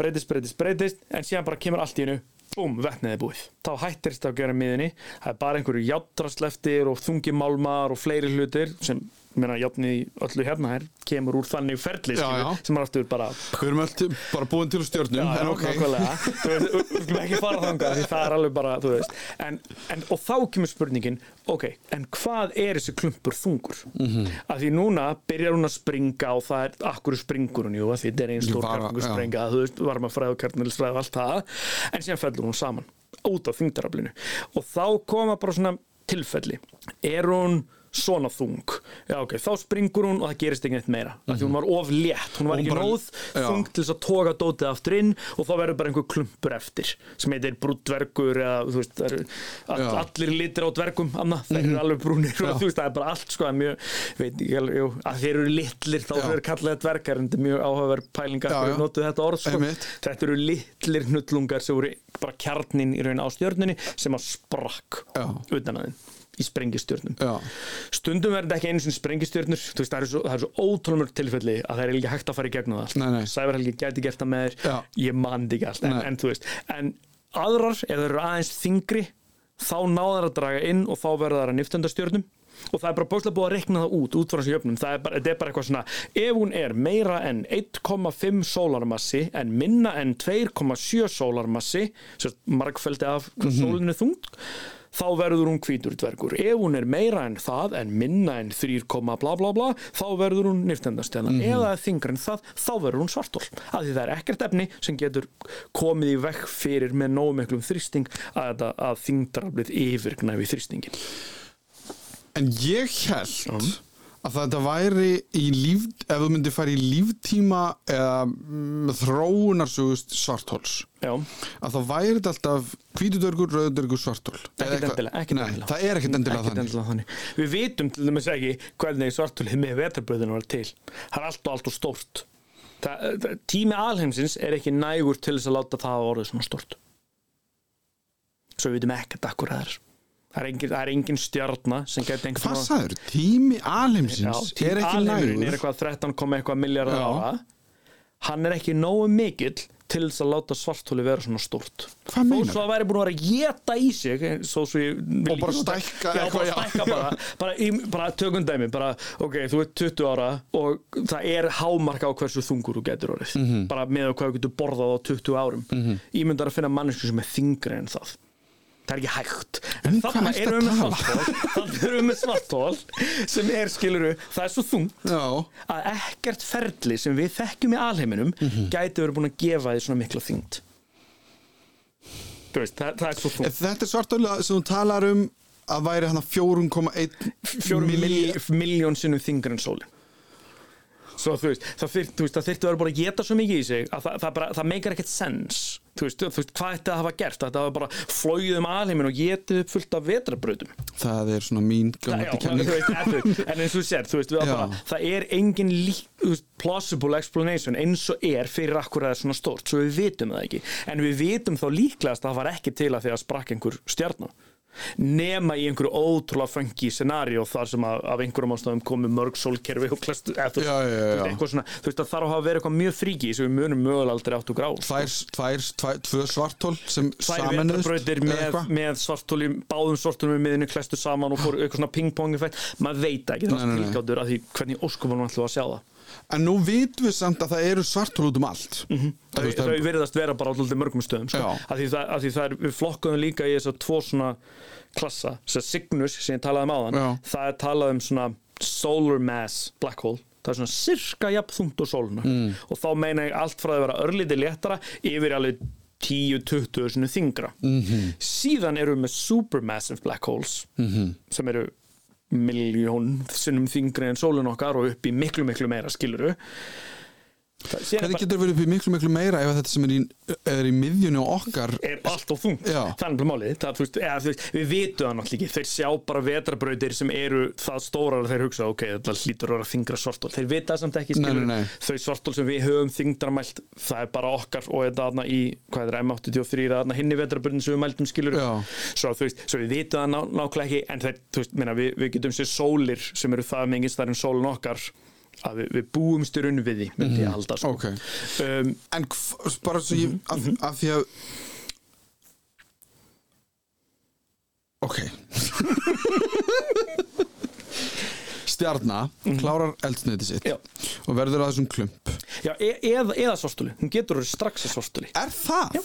breytist, breytist, breytist en síðan bara kemur allt í hennu búm, vetnið er búið þá hættir þetta að gera miðinni það er bara einhverju játtrasleftir og þungi málmar og fleiri hlutir sem meina játnið í öllu hérna her kemur úr þannig ferli sem er aftur bara við erum öll bara búin til Já, en ok nákvæmlega. Þú veist, við skulum ekki fara þangað því það er alveg bara, þú veist en, en, og þá kemur spurningin ok, en hvað er þessi klumpur þungur mm. -hmm. að því núna byrjar hún að springa og það er akkur springur hún, jú, að því þetta er einn stór bara- kjarningu já. springa, þú veist, varmafræð og kjarnilisfræð og allt það, en síðan fellur hún saman út á þingdaraflinu og þá koma bara svona tilfelli er hún svona þung já ok, þá springur hún og það gerist ekki neitt meira mm -hmm. því hún var of létt, hún var Hún ekki já. þung til þess að toga dótið aftur inn og þá verður bara einhver klumpur eftir sem heitir Já. allir litir á dvergum Anna, þeir eru alveg brúnir og veist, það er bara allt sko, mjög, veit ekki jú, að þeir eru litlir þá Já. eru kallaði dvergar en þetta er mjög áhugaverð pælinga fyrir notuð þetta orð sko. Þetta eru litlir hnullungar sem voru bara kjarnin í raun á stjörnunni sem að sprakk utan að þeim í sprengistjörnum Já. stundum verður þetta ekki einu sinni sprengistjörnur þú veist, það eru svo, eru svo ótrúlega tilfelli að það er ekki hægt að fara í gegnum allt. Nei, nei. Sævar Helgi gæti gert það með þér ég man þetta ekki allt, en, en þú veist en aðrar, ef það eru aðeins þingri þá náðar að draga inn og þá verður það að niftendastjörnum og það er bara bókslega búið að rekna það út út frá þessu jöfnum, það er bara, er bara eitthvað svona ef hún er meira en 1,5 sólarmassi en minna en 2,7 sólarmassi margfeldi af hvað Mhm. sólinu þung þá verður hún hvítur dvergur. Ef hún er meira en það en minna en 3, bla bla bla þá verður hún niftendastjörna Mhm. eða ef þingra en það, þá verður hún svartól af því það er ekkert efni sem getur komið í vekk fyrir með nógu miklum þrýsting að, að þingdraflið yfirgnæfi þrýstingin En ég held að þetta væri í líf, ef þú myndir fara í líftíma eða mm, þróunarsugust svarthols já, að þá væri alltaf hvítudörgur, rauðudörgur, svarthól Eða ekkert endilega, ekkert endilega. það er ekkert endilega endilega þannig. Við vitum til dæmis ekki hvernig svartólið með vetarbröðinu var til. Það er allt og allt og stórt. Það, það, tími alheimsins er ekki nægur til þess að láta það að orðið svona stórt. Svo við vitum ekkert akkur það er það er engin, það er engin stjarna sem geti einhvern Hvað sagður? Tími alheimsins tími er ekki nægur er eitthvað 13, eitthvað miljardar Já. ára hann er ekki nógu mikill til þess að láta svartóli vera svona stórt Hvað meinar? svo að væri búin að vera að geta í sig svo svo ég Og bara stækka já, bara já. stækka bara, bara, í, bara tökum dæmi bara, ok, þú ert 20 ára og það er hámark á hversu þungur þú getur orðið, Mhm. bara með hvað þú getur borðað á 20 árum ímyndar að finna mannesku sem er þingri en það það er ekki hægt. En ertu erum við með svartól þannig erum við með svartól sem er, skiluru, það er svo þung Já, að ekkert ferli sem við þekkjum í alheiminum Mhm. gæti verið búin að gefa því svona mikla þú veist, það, það er svo þung En þetta er svarthól sem þú talar um að væri hann að 4,1 fjórum milli- miljón sinnum þingur en sólin. Svo þú veist það þyrfti að vera bara að geta svo mikið í sig að það, það, það meikar ekkert sens þú veist, þú veist, hvað að hafa gert? Þetta hafa bara flóið um alheimin og getið upp fullt af vetrabrautum Það er svona mín gammaldi kenning en, eins og þú sér, þú veist, bara, það er engin plausible explanation eins og er fyrir akkur að það er svona stórt svo við vitum það ekki, en við vitum þá líklegast að það var ekki til að því að sprakk einhver stjarnar nema í einhverju ótrúlega fengi scenaríu þar sem að, af einhverjum ástæðum komu mörg sólkerfi og klestu eða, Já, já, já, eitthvað svona, þú veist að þarf að hafa verið eitthvað mjög fríki sem við munum mögulega aldrei áttu grá Tvær, tvær, tvær, tvö svarthól sem eða með, með svartóli báðum svartólum með miðinu klestu saman og fór eitthvað svona ping-pong maður veit ekki, það tilgáttur að því hvernig óskupunum ætlum að sjá það En nú vitum við samt að það eru svarthól út um allt mm -hmm. þau, þau virðast vera bara alltaf mörgum stöðum sko. að því, það, að því það er, við flokkuðum líka í þess að tvo svona klassa þess að Cygnus sem ég talaði um áðan Já. það er talað um svona solar mass black hole það er svona sirka jafn þungt og sóluna mm. og þá meina ég allt frá að vera örlítið léttara yfir alveg 10-20 svona þingra Mhm. -hmm. síðan eru við með supermassive black holes -hmm. sem eru miljón sinnum þingri en sólun okkar og upp í miklu miklu meira skiluru Hvernig getur verið upp í miklu, miklu meira ef þetta sem er í, er í miðjunni og okkar er allt og þungt? Þannig er málið. Það, veist, eða, veist, við vitum það náttúrulega ekki. Þeir sjá bara vetrabrautir sem eru það stórar að þeir hugsa ok, þetta hlýtur að vera þingra svartól þeir vita samt ekki Nei, nei, nei. þau svartól sem við höfum þingdramælt það er bara okkar og þetta aðna í hvað er það, M83 aðna hinni vetrabrautin sem við mæltum skilur svo, veist, svo við vitum það ná, nákvæmlega ekki en þeir, við, við getum sér sólir sem eru það mengið stærn sólun okkar að við, við búumst í raun við því myndi ég halda sko. Ok. um, En bara svo ég af, af því að Ok. Stjarna klárar eldsneiti sitt Já. og verður að þessum klump. Já, e eða, eða svartóli, hún getur strax að svartóli Er það?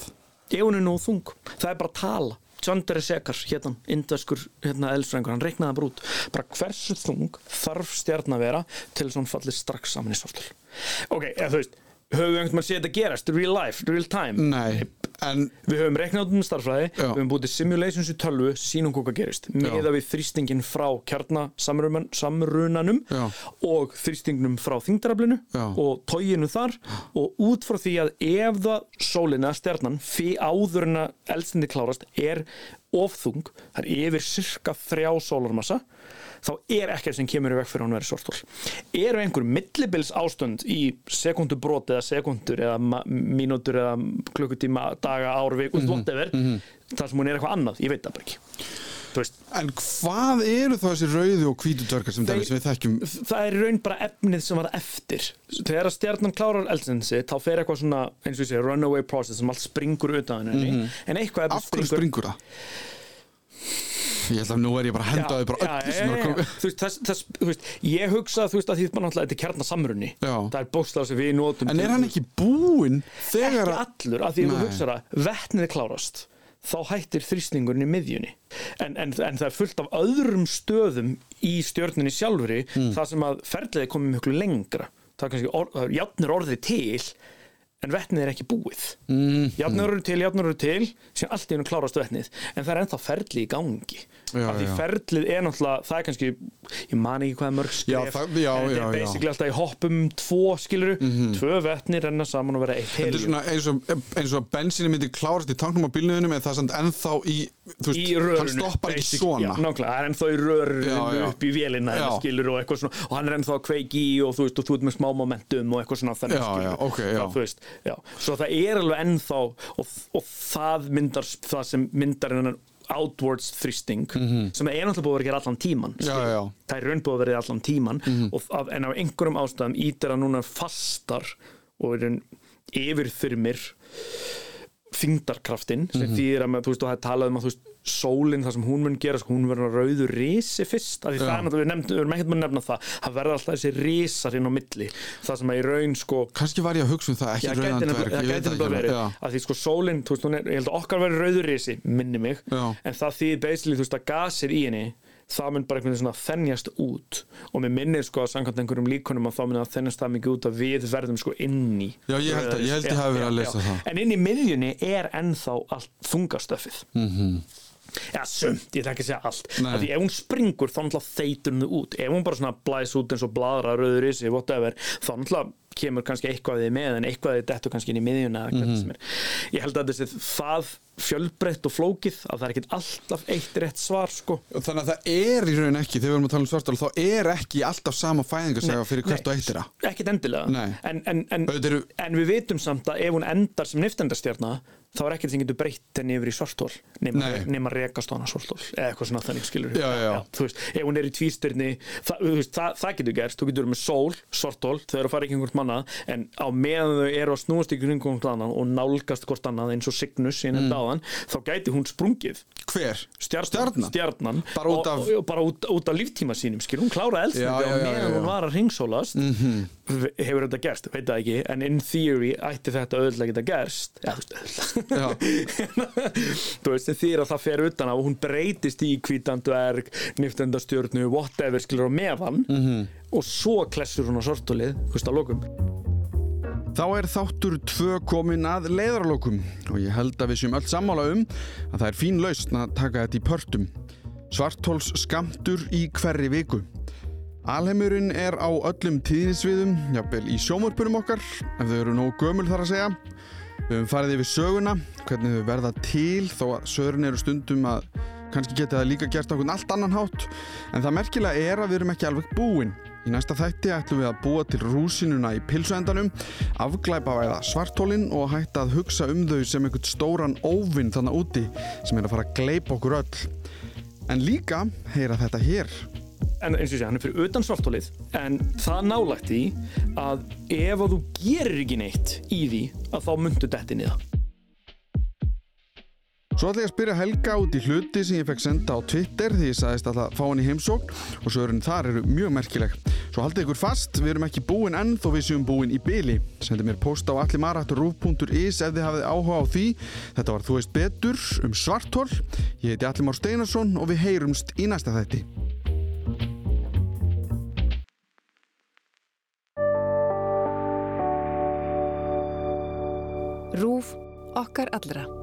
ef hún er nóg þung. Það er bara að tala Chandra Sekar, hérna, indaskur hérna, eldfrængur, hann reiknaði bara út bara hversu þung þarf stjarn að vera til þess að hún falli strax saman í svartól ok, eða þú veist höfum við einhvern veginn séð þetta gerast, real life, real time? Nei, en við höfum reiknað um starffræði Já. við höfum búið til simulations í tölvu sínum hvað gerist, meða við þrýstingin frá kjarnasamrunanum og þrýstingnum frá þingdaraflinu og tóginu þar. Og út frá því að ef það sólina, stjarnan, fyrir áður en að eldstindi klárast er ofþung, það er yfir cirka þrjá sólarmassa þá er ekkert sem kemur í veg fyrir að hún verið svartól eru einhver millibils ástund í sekundu brot eða sekundur eða mínútur eða klukkutíma, daga, ár, vik, mm whatever þar sem hún er eitthvað annað, ég veit það bara ekki En hvað eru þá þessi rauðu og hvítu dörgar sem, sem við þekkjum? það er raun bara efnið sem var eftir. Þegar að stjarnan klárar eldsinsi þá fer eitthvað svona, eins og ég segi, runaway process sem allt springur utan henni. En eitthvað efni Af hverju springur það? Ég held að nú er ég bara að henda þau bara öllu sem er að koma. þú veist, þess, þess, þú veist, ég hugsa þú veist að því bara náttúrulega þetta er kjarnasamrunni það er bókstaf sem við notum En er hann ekki búinn þegar ekki að allur, af því að þú hugsa að vetnið er klárast þá hættir þrýstingurinn í miðjunni. En, en, en það er fullt af öðrum stöðum í stjörninni sjálfri Hmm. þar sem að ferðlega er komið mjög lengra. Það er kannski, or, það játnir orðið til en vetnið er ekki búið. Mm. játnir orðið til, játnir orðið til sem allt í hennu klárast vetnið. En það er ennþá ferli í gangi Já, af því já. ferlið er náttúrulega það er kannski, ég man ekki hvað mörg skref en þetta er basically alltaf í hoppum tvo skiluru, tvö vetnir renna saman og vera eitt er svona eins og, að bensíni myndi klárast í tanknum á bílniðunum en það er samt ennþá í, þú veist, hann stoppar ekki basic- svona já, nákvæmlega, það er ennþá í já. upp í vélina Já. skilur og eitthvað svona og hann er ennþá að kveiki í og þú veist og þú ert með smá momentum og eitthvað svona þannig veist, já. svo það er alveg ennþá og, og það myndar það sem myndar hennan outwards þrýsting sem er náttúrulega búið að vera allan tíman. Já, já, það er raun búið að vera allan tíman og, af, en af einhverjum ástæðum ítir að núna fastar og er raun yfirþyrmir þingdarkraftin sem Mhm. þýðir að með, þú veist, og það er talað um að þú veist, sólinn það sem hún mun gera, sko, hún verður rauður risi fyrst, af því það er náttúrulega, við erum ekkert að nefna það, það verður alltaf þessi risar inn á milli, það sem að í raun, sko Kannski var ég að hugsa um það, ekki nefnilega- ég það gæti nefnilega verið að því sko sólinn, þú veist, hún er, ég held að okkar verið rauður risi, minni mig Já. en það þýðir basically, þú veist, að gasir í henni það mun bara einhvern veginn svona þennjast út og mér minnir sko að samkvæmt einhverjum líkunum að þá mun það þennjast það mikið út að við verðum sko inn í Já, ég held að- ég ég hafi verið að lesa það. en inn í miðjunni er ennþá allt þungastöfið mm -hmm. Já, sumt, ég ætla ekki að segja allt Mhm. Nei. af því ef hún springur þá náttúrulega þeitur hún út ef hún bara svona blæs út eins og bladra rauður í sig, whatever, þá náttúrulega kemur kannski eitthvað við með en eitthvað við dettur kannski inn í miðjuna eða Mhm. hvernig sem er ég held að sé það fjölbreytt og flókið að það er ekkit alltaf eitt rétt svar sko Þannig að það er í raun ekki, þegar við erum að tala um svartál þá er ekki alltaf sama fæðingarsega fyrir hvert og eitt þeirra ekkit endilega Nei. en, en, en, en við vitum samt að ef hún endar sem niftendastjarna þá er ekkert sem getur breytt henni yfir í svartól nema, rekast á hana svartól eða eitthvað svona þannig skilur Já, já. þú veist, ef hún er í tvístyrni það, veist, það, það getur gerst, þú getur með sól svartól, þau eru að fara ekki einhvert manna en á meðan þau eru að snúast í kringum hvort annan og nálgast hvort annað eins og Cygnus ég nefndi Mm. áðan, þá gæti hún sprungið Hver? Stjarnan, Stjarnan? Bara út af- og, og, bara út, út af líftíma sínum skil, hún kláraði Já, eldsneiti já, á já, meðan já, hún já. var að ringsólast mm. -hmm. hefur þetta gerst, veit það ekki en in theory ætti þetta auðvitað geta gerst já, þú veist, því að það fer utan á og hún breytist í kvítandverg niftendastjörnu, whatever skilur á meðan Mhm. -hmm. og svo klessur hún á sortulið, þú veist, á lokum Þá er þáttur tvö komin að leiðarlokum og ég held að við séum öll sammála um að það er fín lausn að taka þetta í pörtum. Svarthols skamtur í hverri viku. Alheimurinn er á öllum tíðnisviðum, jafnvel í sjómörpunum okkar, ef þau eru nógu gömul þar að segja. Við höfum farið yfir söguna, hvernig þau verða til, þó að sögurinn eru stundum að kannski geti það líka gert einhvern allt annan hátt. En það merkilega er að við erum ekki alveg búin. Í næsta þætti ætlum við að búa til rúsinuna í pilsuendanum, afglæpavæða svartólinn og hætta að hugsa um þau sem einhvern stóran óvinn þannig úti sem er að fara að gleipa okkur öll. En líka heyra þetta hér. En eins og sé, hann er fyrir utan svartólið en það nálægt því að ef að þú gerir ekki neitt í því að þá myndu detti niða Svo ætla ég að spyrja Helga út í hluti sem ég fekk senda á Twitter því ég sagðist að fá hann í heimsókn og svörin þar eru mjög merkileg. Svo haldið ykkur fast, við erum ekki búin enn þó við séum búin í byli. Sendi mér post á allimarat.ruf.is ef þið hafið áhuga á því. Þetta var Þú veist betur um svartól. Ég heiti Allimár Steinarsson og við heyrumst í næsta þætti. RÚF okkar allra.